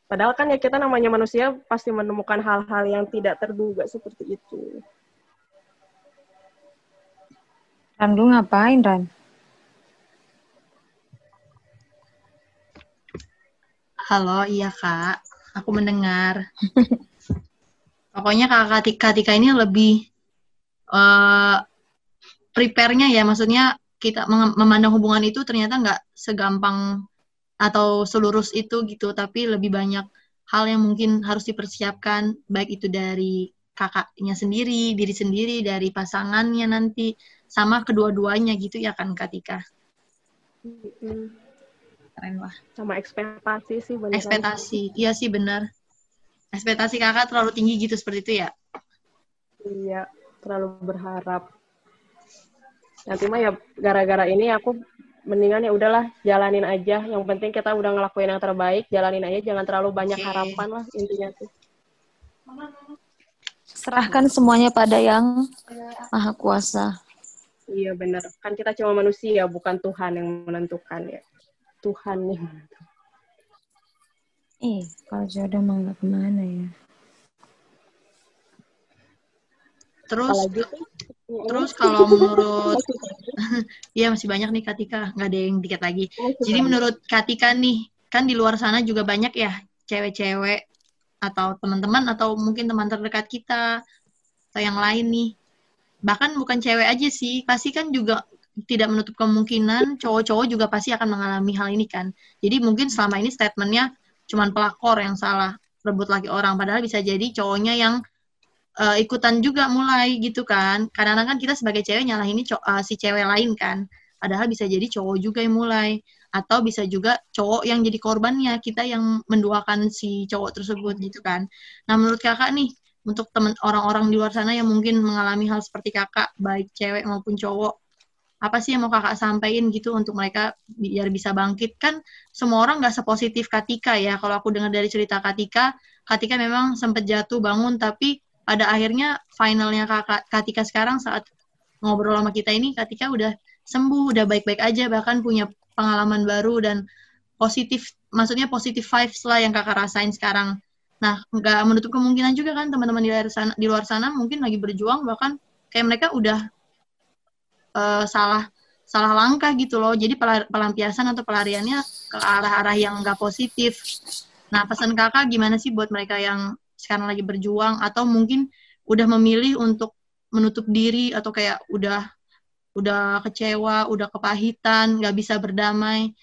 padahal kan ya kita namanya manusia pasti menemukan hal-hal yang tidak terduga seperti itu Ran, lu ngapain, Ran? Halo, iya kak. Aku mendengar. Pokoknya kakak Tika Tika ini lebih uh, prepare-nya ya, maksudnya kita memandang hubungan itu ternyata nggak segampang atau selurus itu gitu, tapi lebih banyak hal yang mungkin harus dipersiapkan, baik itu dari kakaknya sendiri, diri sendiri, dari pasangannya nanti, sama kedua-duanya gitu ya kan Katika? Keren lah. Sama ekspektasi sih benar. Ekspektasi, iya sih benar. Ekspektasi kakak terlalu tinggi gitu seperti itu ya? Iya, terlalu berharap. Nanti mah ya gara-gara ini aku mendingan ya udahlah jalanin aja. Yang penting kita udah ngelakuin yang terbaik, jalanin aja. Jangan terlalu banyak okay. harapan lah intinya tuh. Serahkan semuanya pada yang maha kuasa. Iya benar. Kan kita cuma manusia, bukan Tuhan yang menentukan ya. Tuhan yang menentukan. Eh, kalau jodoh nggak ke mana ya. Terus, terus kalau menurut, iya masih banyak nih Katika, nggak ada yang dikit lagi. Jadi menurut Katika nih, kan di luar sana juga banyak ya cewek-cewek atau teman-teman atau mungkin teman terdekat kita atau yang lain nih. Bahkan bukan cewek aja sih, pasti kan juga tidak menutup kemungkinan cowok-cowok juga pasti akan mengalami hal ini kan. Jadi mungkin selama ini statementnya cuman pelakor yang salah rebut laki orang, padahal bisa jadi cowoknya yang uh, ikutan juga mulai gitu kan. Kadang-kadang kan kita sebagai cewek nyalah ini uh, si cewek lain kan. Padahal bisa jadi cowok juga yang mulai atau bisa juga cowok yang jadi korbannya kita yang menduakan si cowok tersebut gitu kan. Nah menurut kakak nih untuk teman orang-orang di luar sana yang mungkin mengalami hal seperti kakak baik cewek maupun cowok apa sih yang mau kakak sampaikan gitu untuk mereka biar bisa bangkit kan semua orang nggak sepositif Katika ya kalau aku dengar dari cerita Katika Katika memang sempat jatuh bangun tapi pada akhirnya finalnya kakak Katika sekarang saat ngobrol sama kita ini Katika udah sembuh udah baik-baik aja bahkan punya pengalaman baru dan positif maksudnya positif vibes lah yang kakak rasain sekarang. Nah nggak menutup kemungkinan juga kan teman-teman di luar sana di luar sana mungkin lagi berjuang bahkan kayak mereka udah uh, salah salah langkah gitu loh. Jadi pelampiasan atau pelariannya ke arah-arah yang nggak positif. Nah pesan kakak gimana sih buat mereka yang sekarang lagi berjuang atau mungkin udah memilih untuk menutup diri atau kayak udah udah kecewa, udah kepahitan, nggak bisa berdamai.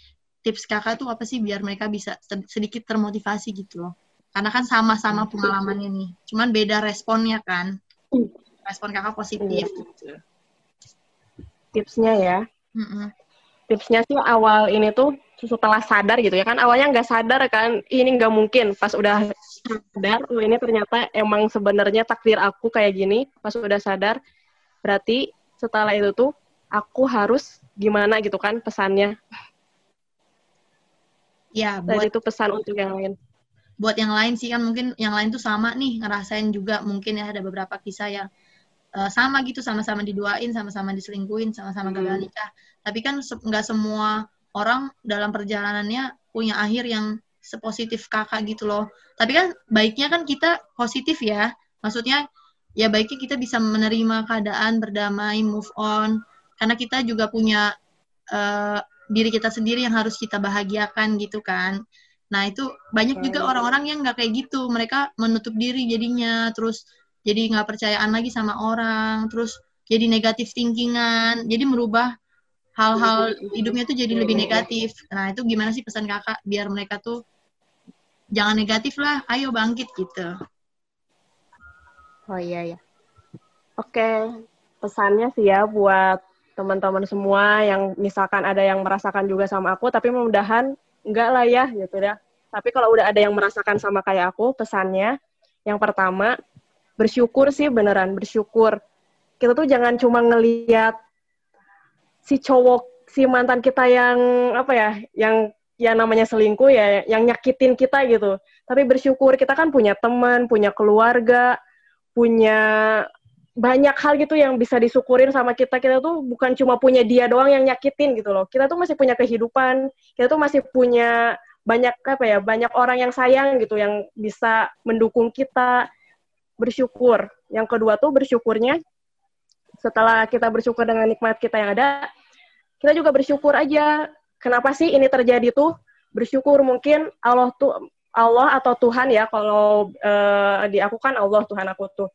Tips kakak tuh apa sih biar mereka bisa sedikit termotivasi gitu loh? Karena kan sama-sama pengalamannya nih, cuman beda responnya kan. Respon kakak positif. Gitu. Tipsnya ya. Mm -mm. Tipsnya sih awal ini tuh setelah sadar gitu ya kan awalnya nggak sadar kan ini nggak mungkin pas udah sadar oh ini ternyata emang sebenarnya takdir aku kayak gini. Pas udah sadar berarti setelah itu tuh aku harus gimana gitu kan pesannya? Ya buat itu pesan untuk yang lain. Buat yang lain sih kan mungkin yang lain tuh sama nih ngerasain juga mungkin ya ada beberapa kisah yang uh, sama gitu sama-sama diduain sama-sama diselingkuin sama-sama hmm. gagal nikah. Tapi kan nggak semua orang dalam perjalanannya punya akhir yang sepositif kakak gitu loh. Tapi kan baiknya kan kita positif ya. Maksudnya ya baiknya kita bisa menerima keadaan, berdamai, move on. Karena kita juga punya uh, diri kita sendiri yang harus kita bahagiakan gitu kan. Nah itu banyak juga orang-orang yang nggak kayak gitu. Mereka menutup diri jadinya, terus jadi nggak percayaan lagi sama orang, terus jadi negatif thinkingan, jadi merubah hal-hal hidupnya tuh jadi lebih negatif. Nah itu gimana sih pesan kakak biar mereka tuh jangan negatif lah, ayo bangkit gitu. Oh iya ya. Oke, pesannya sih ya buat teman-teman semua yang misalkan ada yang merasakan juga sama aku, tapi mudah-mudahan enggak lah ya gitu ya. Tapi kalau udah ada yang merasakan sama kayak aku, pesannya yang pertama bersyukur sih beneran bersyukur. Kita tuh jangan cuma ngeliat si cowok si mantan kita yang apa ya, yang ya namanya selingkuh ya yang nyakitin kita gitu. Tapi bersyukur kita kan punya teman, punya keluarga, punya banyak hal gitu yang bisa disyukurin sama kita. Kita tuh bukan cuma punya dia doang yang nyakitin gitu loh. Kita tuh masih punya kehidupan. Kita tuh masih punya banyak apa ya, banyak orang yang sayang gitu yang bisa mendukung kita. Bersyukur. Yang kedua tuh bersyukurnya setelah kita bersyukur dengan nikmat kita yang ada, kita juga bersyukur aja kenapa sih ini terjadi tuh bersyukur mungkin Allah tuh Allah atau Tuhan ya kalau uh, di aku kan Allah Tuhan aku tuh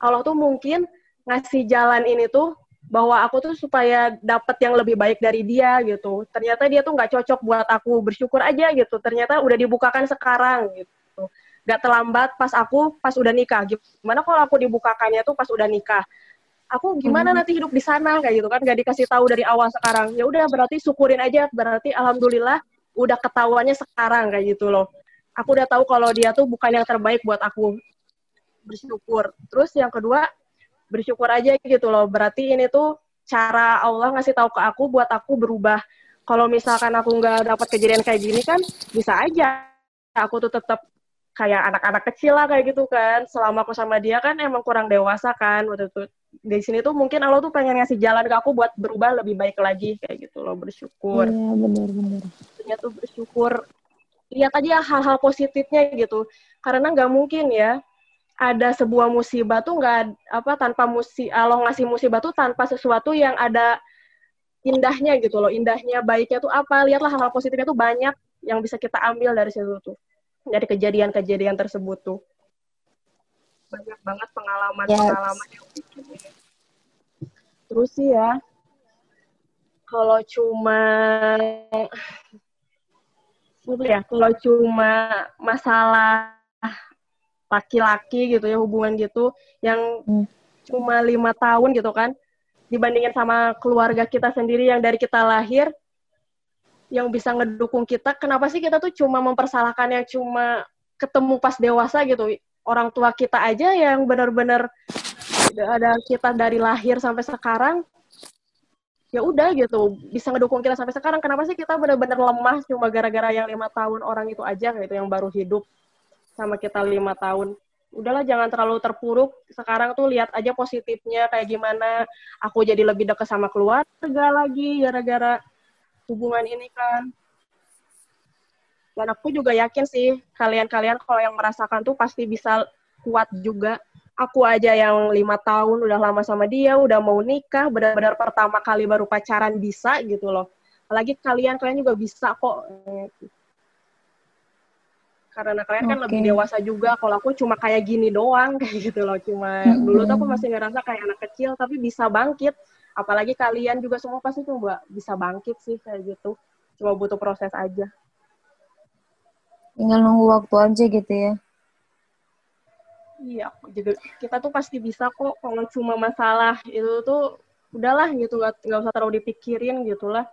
Allah tuh mungkin ngasih jalan ini tuh bahwa aku tuh supaya dapat yang lebih baik dari dia gitu. Ternyata dia tuh nggak cocok buat aku. Bersyukur aja gitu. Ternyata udah dibukakan sekarang gitu. Gak terlambat pas aku pas udah nikah. Gimana kalau aku dibukakannya tuh pas udah nikah? Aku gimana hmm. nanti hidup di sana kayak gitu kan? Gak dikasih tahu dari awal sekarang. Ya udah berarti syukurin aja. Berarti alhamdulillah udah ketahuannya sekarang kayak gitu loh. Aku udah tahu kalau dia tuh bukan yang terbaik buat aku. Bersyukur. Terus yang kedua bersyukur aja gitu loh. Berarti ini tuh cara Allah ngasih tahu ke aku buat aku berubah. Kalau misalkan aku nggak dapat kejadian kayak gini kan bisa aja aku tuh tetap kayak anak-anak kecil lah kayak gitu kan. Selama aku sama dia kan emang kurang dewasa kan waktu itu. Di sini tuh mungkin Allah tuh pengen ngasih jalan ke aku buat berubah lebih baik lagi kayak gitu loh bersyukur. Iya benar-benar. Ternyata tuh bersyukur. Lihat aja hal-hal positifnya gitu. Karena nggak mungkin ya ada sebuah musibah tuh nggak apa tanpa musi Allah ngasih musibah tuh tanpa sesuatu yang ada indahnya gitu loh indahnya baiknya tuh apa lihatlah hal-hal positifnya tuh banyak yang bisa kita ambil dari situ tuh dari kejadian-kejadian tersebut tuh banyak banget pengalaman-pengalaman yes. yang bikin terus sih ya kalau cuma ya kalau cuma masalah laki-laki gitu ya hubungan gitu yang hmm. cuma lima tahun gitu kan dibandingin sama keluarga kita sendiri yang dari kita lahir yang bisa ngedukung kita kenapa sih kita tuh cuma mempersalahkan yang cuma ketemu pas dewasa gitu orang tua kita aja yang benar-benar ada kita dari lahir sampai sekarang ya udah gitu. Bisa ngedukung kita sampai sekarang. Kenapa sih kita benar-benar lemah cuma gara-gara yang lima tahun orang itu aja gitu yang baru hidup sama kita lima tahun? Udahlah jangan terlalu terpuruk. Sekarang tuh lihat aja positifnya kayak gimana. Aku jadi lebih dekat sama keluarga lagi gara-gara hubungan ini kan dan aku juga yakin sih kalian-kalian kalau yang merasakan tuh pasti bisa kuat juga. Aku aja yang lima tahun udah lama sama dia udah mau nikah benar-benar pertama kali baru pacaran bisa gitu loh. Apalagi kalian kalian juga bisa kok. Karena kalian okay. kan lebih dewasa juga kalau aku cuma kayak gini doang kayak gitu loh cuma hmm. dulu tuh aku masih ngerasa kayak anak kecil tapi bisa bangkit. Apalagi kalian juga semua pasti coba bisa bangkit sih kayak gitu. Cuma butuh proses aja tinggal nunggu waktu aja gitu ya iya juga kita tuh pasti bisa kok kalau cuma masalah itu tuh udahlah gitu nggak nggak usah terlalu dipikirin gitulah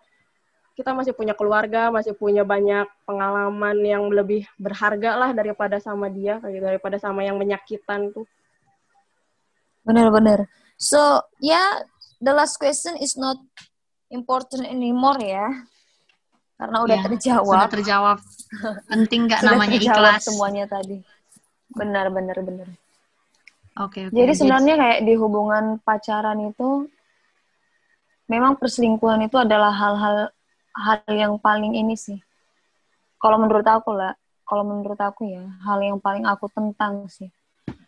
kita masih punya keluarga, masih punya banyak pengalaman yang lebih berharga lah daripada sama dia, gitu, daripada sama yang menyakitan tuh. Benar-benar. So, ya, yeah, the last question is not important anymore ya. Karena udah ya, terjawab. Sudah terjawab. Penting nggak namanya ikhlas. semuanya tadi. Benar, benar, benar. Oke, okay, okay. Jadi sebenarnya kayak di hubungan pacaran itu memang perselingkuhan itu adalah hal-hal hal yang paling ini sih. Kalau menurut aku lah, kalau menurut aku ya, hal yang paling aku tentang sih.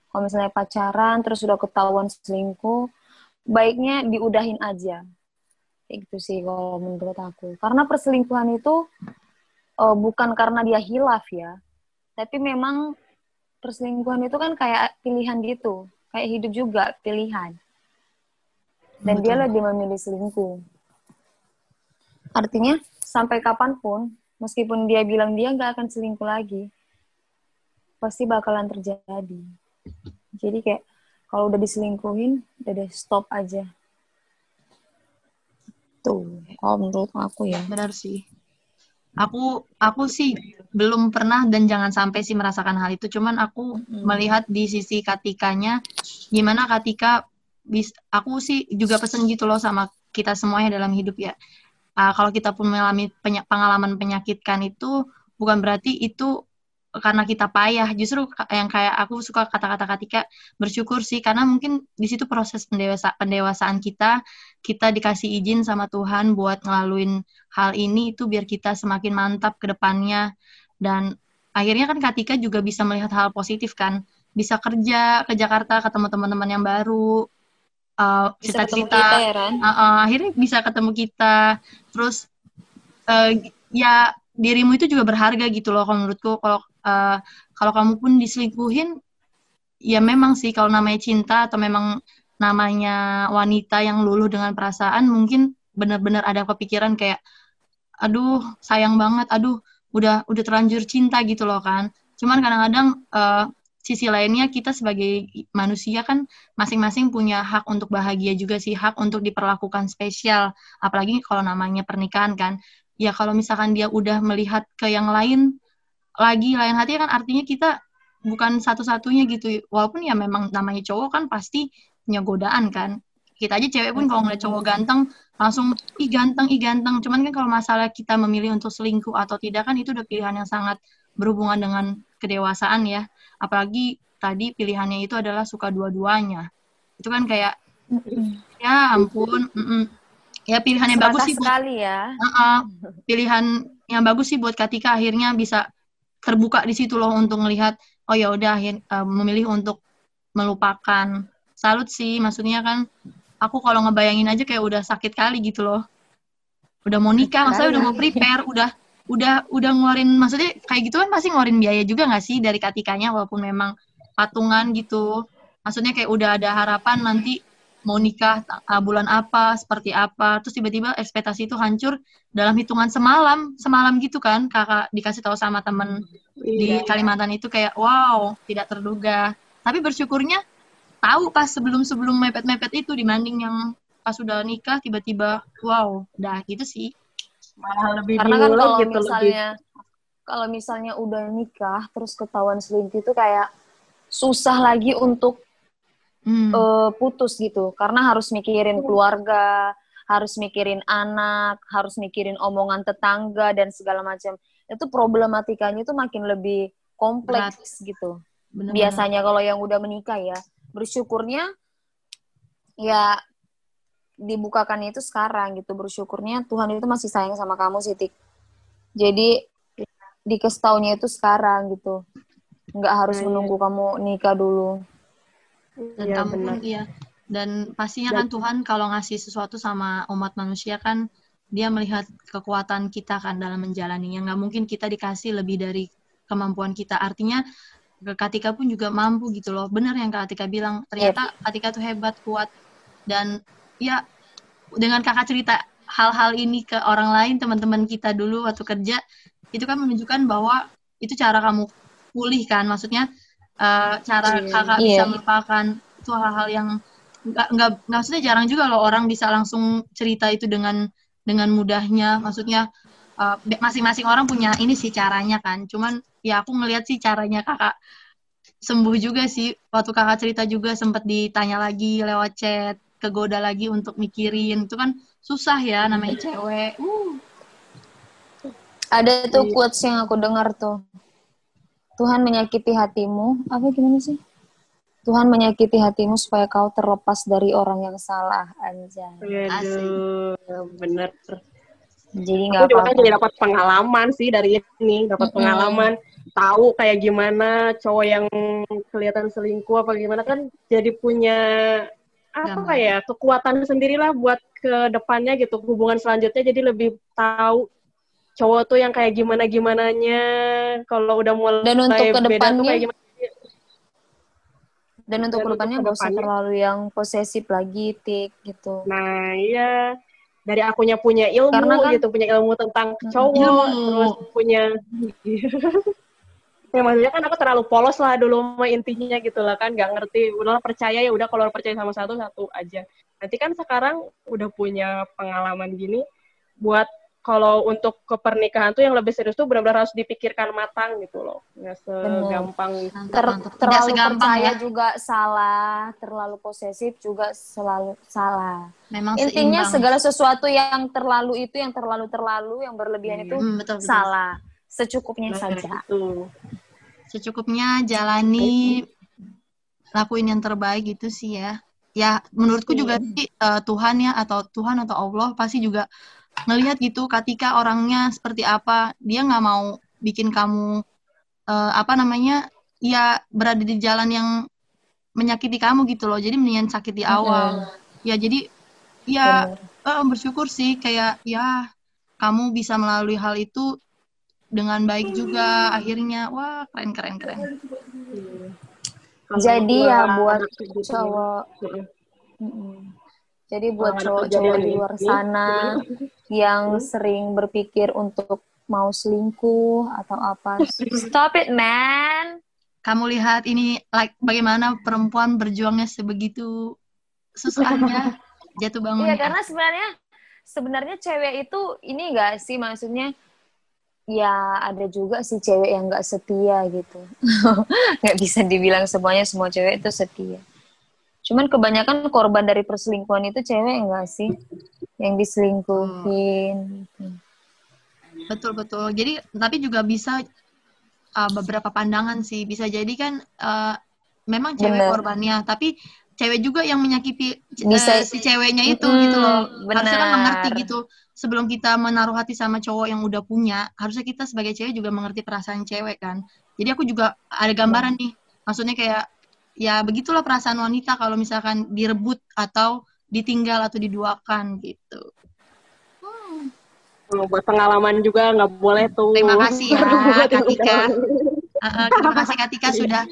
Kalau misalnya pacaran terus sudah ketahuan selingkuh, baiknya diudahin aja. Kayak gitu sih kalau menurut aku. Karena perselingkuhan itu uh, bukan karena dia hilaf ya, tapi memang perselingkuhan itu kan kayak pilihan gitu, kayak hidup juga pilihan. Dan Betul. dia lebih memilih selingkuh Artinya sampai kapan pun, meskipun dia bilang dia nggak akan selingkuh lagi, pasti bakalan terjadi. Jadi kayak kalau udah diselingkuhin, udah deh stop aja. Tuh, kalau menurut aku ya. Benar sih. Aku aku sih belum pernah dan jangan sampai sih merasakan hal itu. Cuman aku hmm. melihat di sisi Katikanya, gimana Katika bis aku sih juga pesen gitu loh sama kita semuanya dalam hidup ya uh, kalau kita pun mengalami peny pengalaman penyakitkan itu bukan berarti itu karena kita payah justru yang kayak aku suka kata-kata ketika bersyukur sih karena mungkin di situ proses pendewasa pendewasaan kita kita dikasih izin sama Tuhan buat ngelaluin hal ini itu biar kita semakin mantap ke depannya. Dan akhirnya kan Katika juga bisa melihat hal positif kan. Bisa kerja ke Jakarta ketemu teman-teman yang baru uh, cerita-cerita ya, uh, uh, akhirnya bisa ketemu kita. Terus uh, ya dirimu itu juga berharga gitu loh kalau menurutku. Kalau uh, kalau kamu pun diselingkuhin ya memang sih kalau namanya cinta atau memang namanya wanita yang luluh dengan perasaan mungkin benar-benar ada kepikiran kayak aduh sayang banget aduh udah udah terlanjur cinta gitu loh kan. Cuman kadang-kadang uh, sisi lainnya kita sebagai manusia kan masing-masing punya hak untuk bahagia juga sih hak untuk diperlakukan spesial. Apalagi kalau namanya pernikahan kan. Ya kalau misalkan dia udah melihat ke yang lain lagi lain hati kan artinya kita bukan satu-satunya gitu. Walaupun ya memang namanya cowok kan pasti punya godaan kan. Kita aja cewek pun kalau ngeliat cowok ganteng langsung ih ganteng ih ganteng. Cuman kan kalau masalah kita memilih untuk selingkuh atau tidak kan itu udah pilihan yang sangat berhubungan dengan kedewasaan ya. Apalagi tadi pilihannya itu adalah suka dua-duanya. Itu kan kayak ya ampun mm -mm. ya pilihan yang bagus sih sekali buat, ya. Uh -uh, pilihan yang bagus sih buat Katika akhirnya bisa terbuka di situ loh untuk melihat oh ya udah uh, memilih untuk melupakan salut sih maksudnya kan aku kalau ngebayangin aja kayak udah sakit kali gitu loh. Udah mau nikah maksudnya udah mau prepare udah udah udah ngeluarin maksudnya kayak gitu kan pasti ngeluarin biaya juga nggak sih dari katikanya walaupun memang patungan gitu. Maksudnya kayak udah ada harapan nanti mau nikah uh, bulan apa seperti apa terus tiba-tiba ekspektasi itu hancur dalam hitungan semalam semalam gitu kan kakak dikasih tahu sama temen iya. di Kalimantan itu kayak wow tidak terduga. Tapi bersyukurnya tahu pas sebelum sebelum mepet-mepet itu dibanding yang pas sudah nikah tiba-tiba wow dah gitu sih malah lebih karena kan kalau gitu, misalnya kalau misalnya udah nikah terus ketahuan selingkuh itu kayak susah lagi untuk hmm. uh, putus gitu karena harus mikirin keluarga harus mikirin anak harus mikirin omongan tetangga dan segala macam itu problematikanya itu makin lebih kompleks Berat. gitu Bener -bener. biasanya kalau yang udah menikah ya bersyukurnya ya dibukakan itu sekarang gitu. Bersyukurnya Tuhan itu masih sayang sama kamu Siti. Jadi dikasih taunya itu sekarang gitu. Nggak harus nah, menunggu iya. kamu nikah dulu. Dan ya, kamu pun iya. Dan pastinya dan, kan Tuhan kalau ngasih sesuatu sama umat manusia kan dia melihat kekuatan kita kan dalam menjalaninya. Nggak mungkin kita dikasih lebih dari kemampuan kita. Artinya Katika pun juga mampu gitu loh benar yang Katika bilang ternyata yep. Katika tuh hebat kuat dan ya dengan kakak cerita hal-hal ini ke orang lain teman-teman kita dulu waktu kerja itu kan menunjukkan bahwa itu cara kamu pulih kan maksudnya uh, cara yeah. kakak yeah. bisa melupakan itu hal-hal yang nggak nggak maksudnya jarang juga loh orang bisa langsung cerita itu dengan dengan mudahnya maksudnya uh, masing-masing orang punya ini sih caranya kan cuman ya aku ngelihat sih caranya kakak sembuh juga sih waktu kakak cerita juga sempat ditanya lagi lewat chat kegoda lagi untuk mikirin itu kan susah ya namanya cewek. Uh. Ada tuh iya. quotes yang aku dengar tuh. Tuhan menyakiti hatimu, apa gimana sih? Tuhan menyakiti hatimu supaya kau terlepas dari orang yang salah, anjay. Aduh, bener. Jadi nggak apa-apa. jadi dapat pengalaman sih dari ini, dapat mm-hmm. pengalaman tahu kayak gimana cowok yang kelihatan selingkuh apa gimana kan jadi punya apa Gampang. ya kekuatan sendirilah buat ke depannya gitu. Hubungan selanjutnya jadi lebih tahu cowok tuh yang kayak gimana gimananya kalau udah mulai dan untuk ke depannya kayak gimana? Dan untuk ke depannya gak usah terlalu yang posesif lagi tik gitu. Nah iya dari akunya punya ilmu Karena kan, gitu punya ilmu tentang cowok terus punya ya maksudnya kan aku terlalu polos lah dulu mah intinya gitu lah kan nggak ngerti. Udah percaya ya udah kalau percaya sama satu satu aja. Nanti kan sekarang udah punya pengalaman gini buat kalau untuk kepernikahan tuh yang lebih serius tuh benar-benar harus dipikirkan matang gitu loh. Nggak segampang Ter terlalu segampang percaya ya. juga salah terlalu posesif juga selalu salah. Memang intinya seimbang. segala sesuatu yang terlalu itu yang terlalu terlalu yang berlebihan hmm, itu hmm, betul, betul. salah. Secukupnya nah, saja. itu. Secukupnya jalani lakuin yang terbaik gitu sih ya. Ya menurutku juga iya. sih uh, Tuhan ya atau Tuhan atau Allah pasti juga ngelihat gitu ketika orangnya seperti apa dia nggak mau bikin kamu uh, apa namanya ya berada di jalan yang menyakiti kamu gitu loh. Jadi mendingan sakit di awal. Okay. ya jadi ya uh, bersyukur sih kayak ya kamu bisa melalui hal itu dengan baik juga akhirnya. Wah keren keren keren. Jadi ya buat cowok. Jadi buat cowok-cowok di luar ini, sana yang sering berpikir untuk mau selingkuh atau apa, stop it man. Kamu lihat ini like bagaimana perempuan berjuangnya sebegitu susahnya jatuh bangun. Iya karena sebenarnya sebenarnya cewek itu ini enggak sih maksudnya ya ada juga sih cewek yang nggak setia gitu. Nggak bisa dibilang semuanya semua cewek itu setia. Cuman kebanyakan korban dari perselingkuhan itu cewek enggak sih yang diselingkuhin. gitu. Betul betul. Jadi tapi juga bisa uh, beberapa pandangan sih. Bisa jadi kan uh, memang cewek Bener. korbannya, tapi cewek juga yang menyakiti uh, Bisa- si ceweknya itu Mm, gitu loh. Harusnya kan mengerti gitu. Sebelum kita menaruh hati sama cowok yang udah punya, harusnya kita sebagai cewek juga mengerti perasaan cewek kan. Jadi aku juga ada gambaran nih. Maksudnya kayak ya begitulah perasaan wanita kalau misalkan direbut atau ditinggal atau diduakan gitu. Oh, buat pengalaman juga nggak boleh tuh. Terima kasih ya, Katika. Uh, uh, terima kasih Katika sudah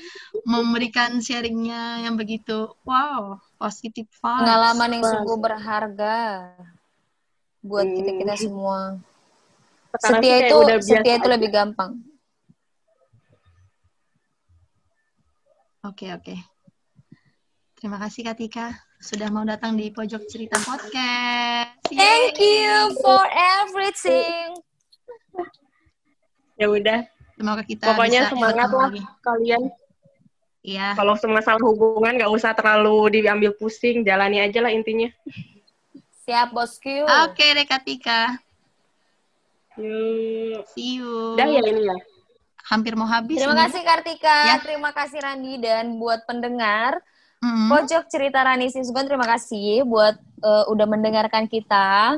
memberikan sharingnya yang begitu wow positif vibes. Pengalaman yang sungguh berharga buat Hmm. kita kita semua. Sekarang sih Setia itu setia itu lebih gampang. Oke oke. Terima kasih Katika sudah mau datang di pojok cerita podcast. Thank Yeay. you for everything. Ya udah, Semoga kita pokoknya bisa semangat lah lagi. kalian. Iya. Kalau masalah hubungan nggak usah terlalu diambil pusing, jalani aja lah intinya. Siap bosku. Oke deh Katika. Yuk. See you. Udah ya ini ya. Hampir mau habis. Terima ini. kasih Kartika, Ya. terima kasih Randi dan buat pendengar Mm. Pojok Cerita Rani Sisgon terima kasih buat eh, udah mendengarkan kita.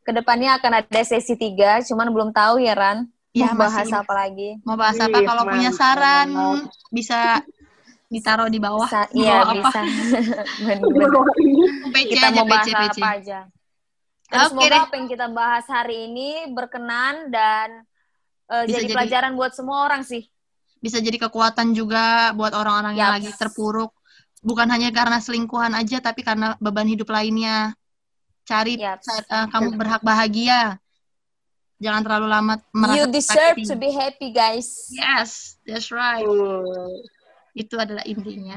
Ke depannya akan ada sesi 3, cuman belum tahu ya Ran. Ya, Mau bahas masih- apa lagi? Mau bahas apa? Wih, Kalau punya saran bisa ditaruh di bawah. Di iya bisa. PC kita aja, mau bahas PC, apa aja. Dan Oke semoga deh. apa yang kita bahas hari ini berkenan dan eh, Bisa jadi jadi- pelajaran buat semua orang sih. Bisa jadi kekuatan juga buat orang-orang yang Yaps. lagi terpuruk. Bukan hanya karena selingkuhan aja, tapi karena beban hidup lainnya. Cari Yaps. ca- eh, kamu berhak bahagia. Jangan terlalu lama merasa You deserve to be happy guys. Yes, that's right. Hmm. Itu adalah intinya.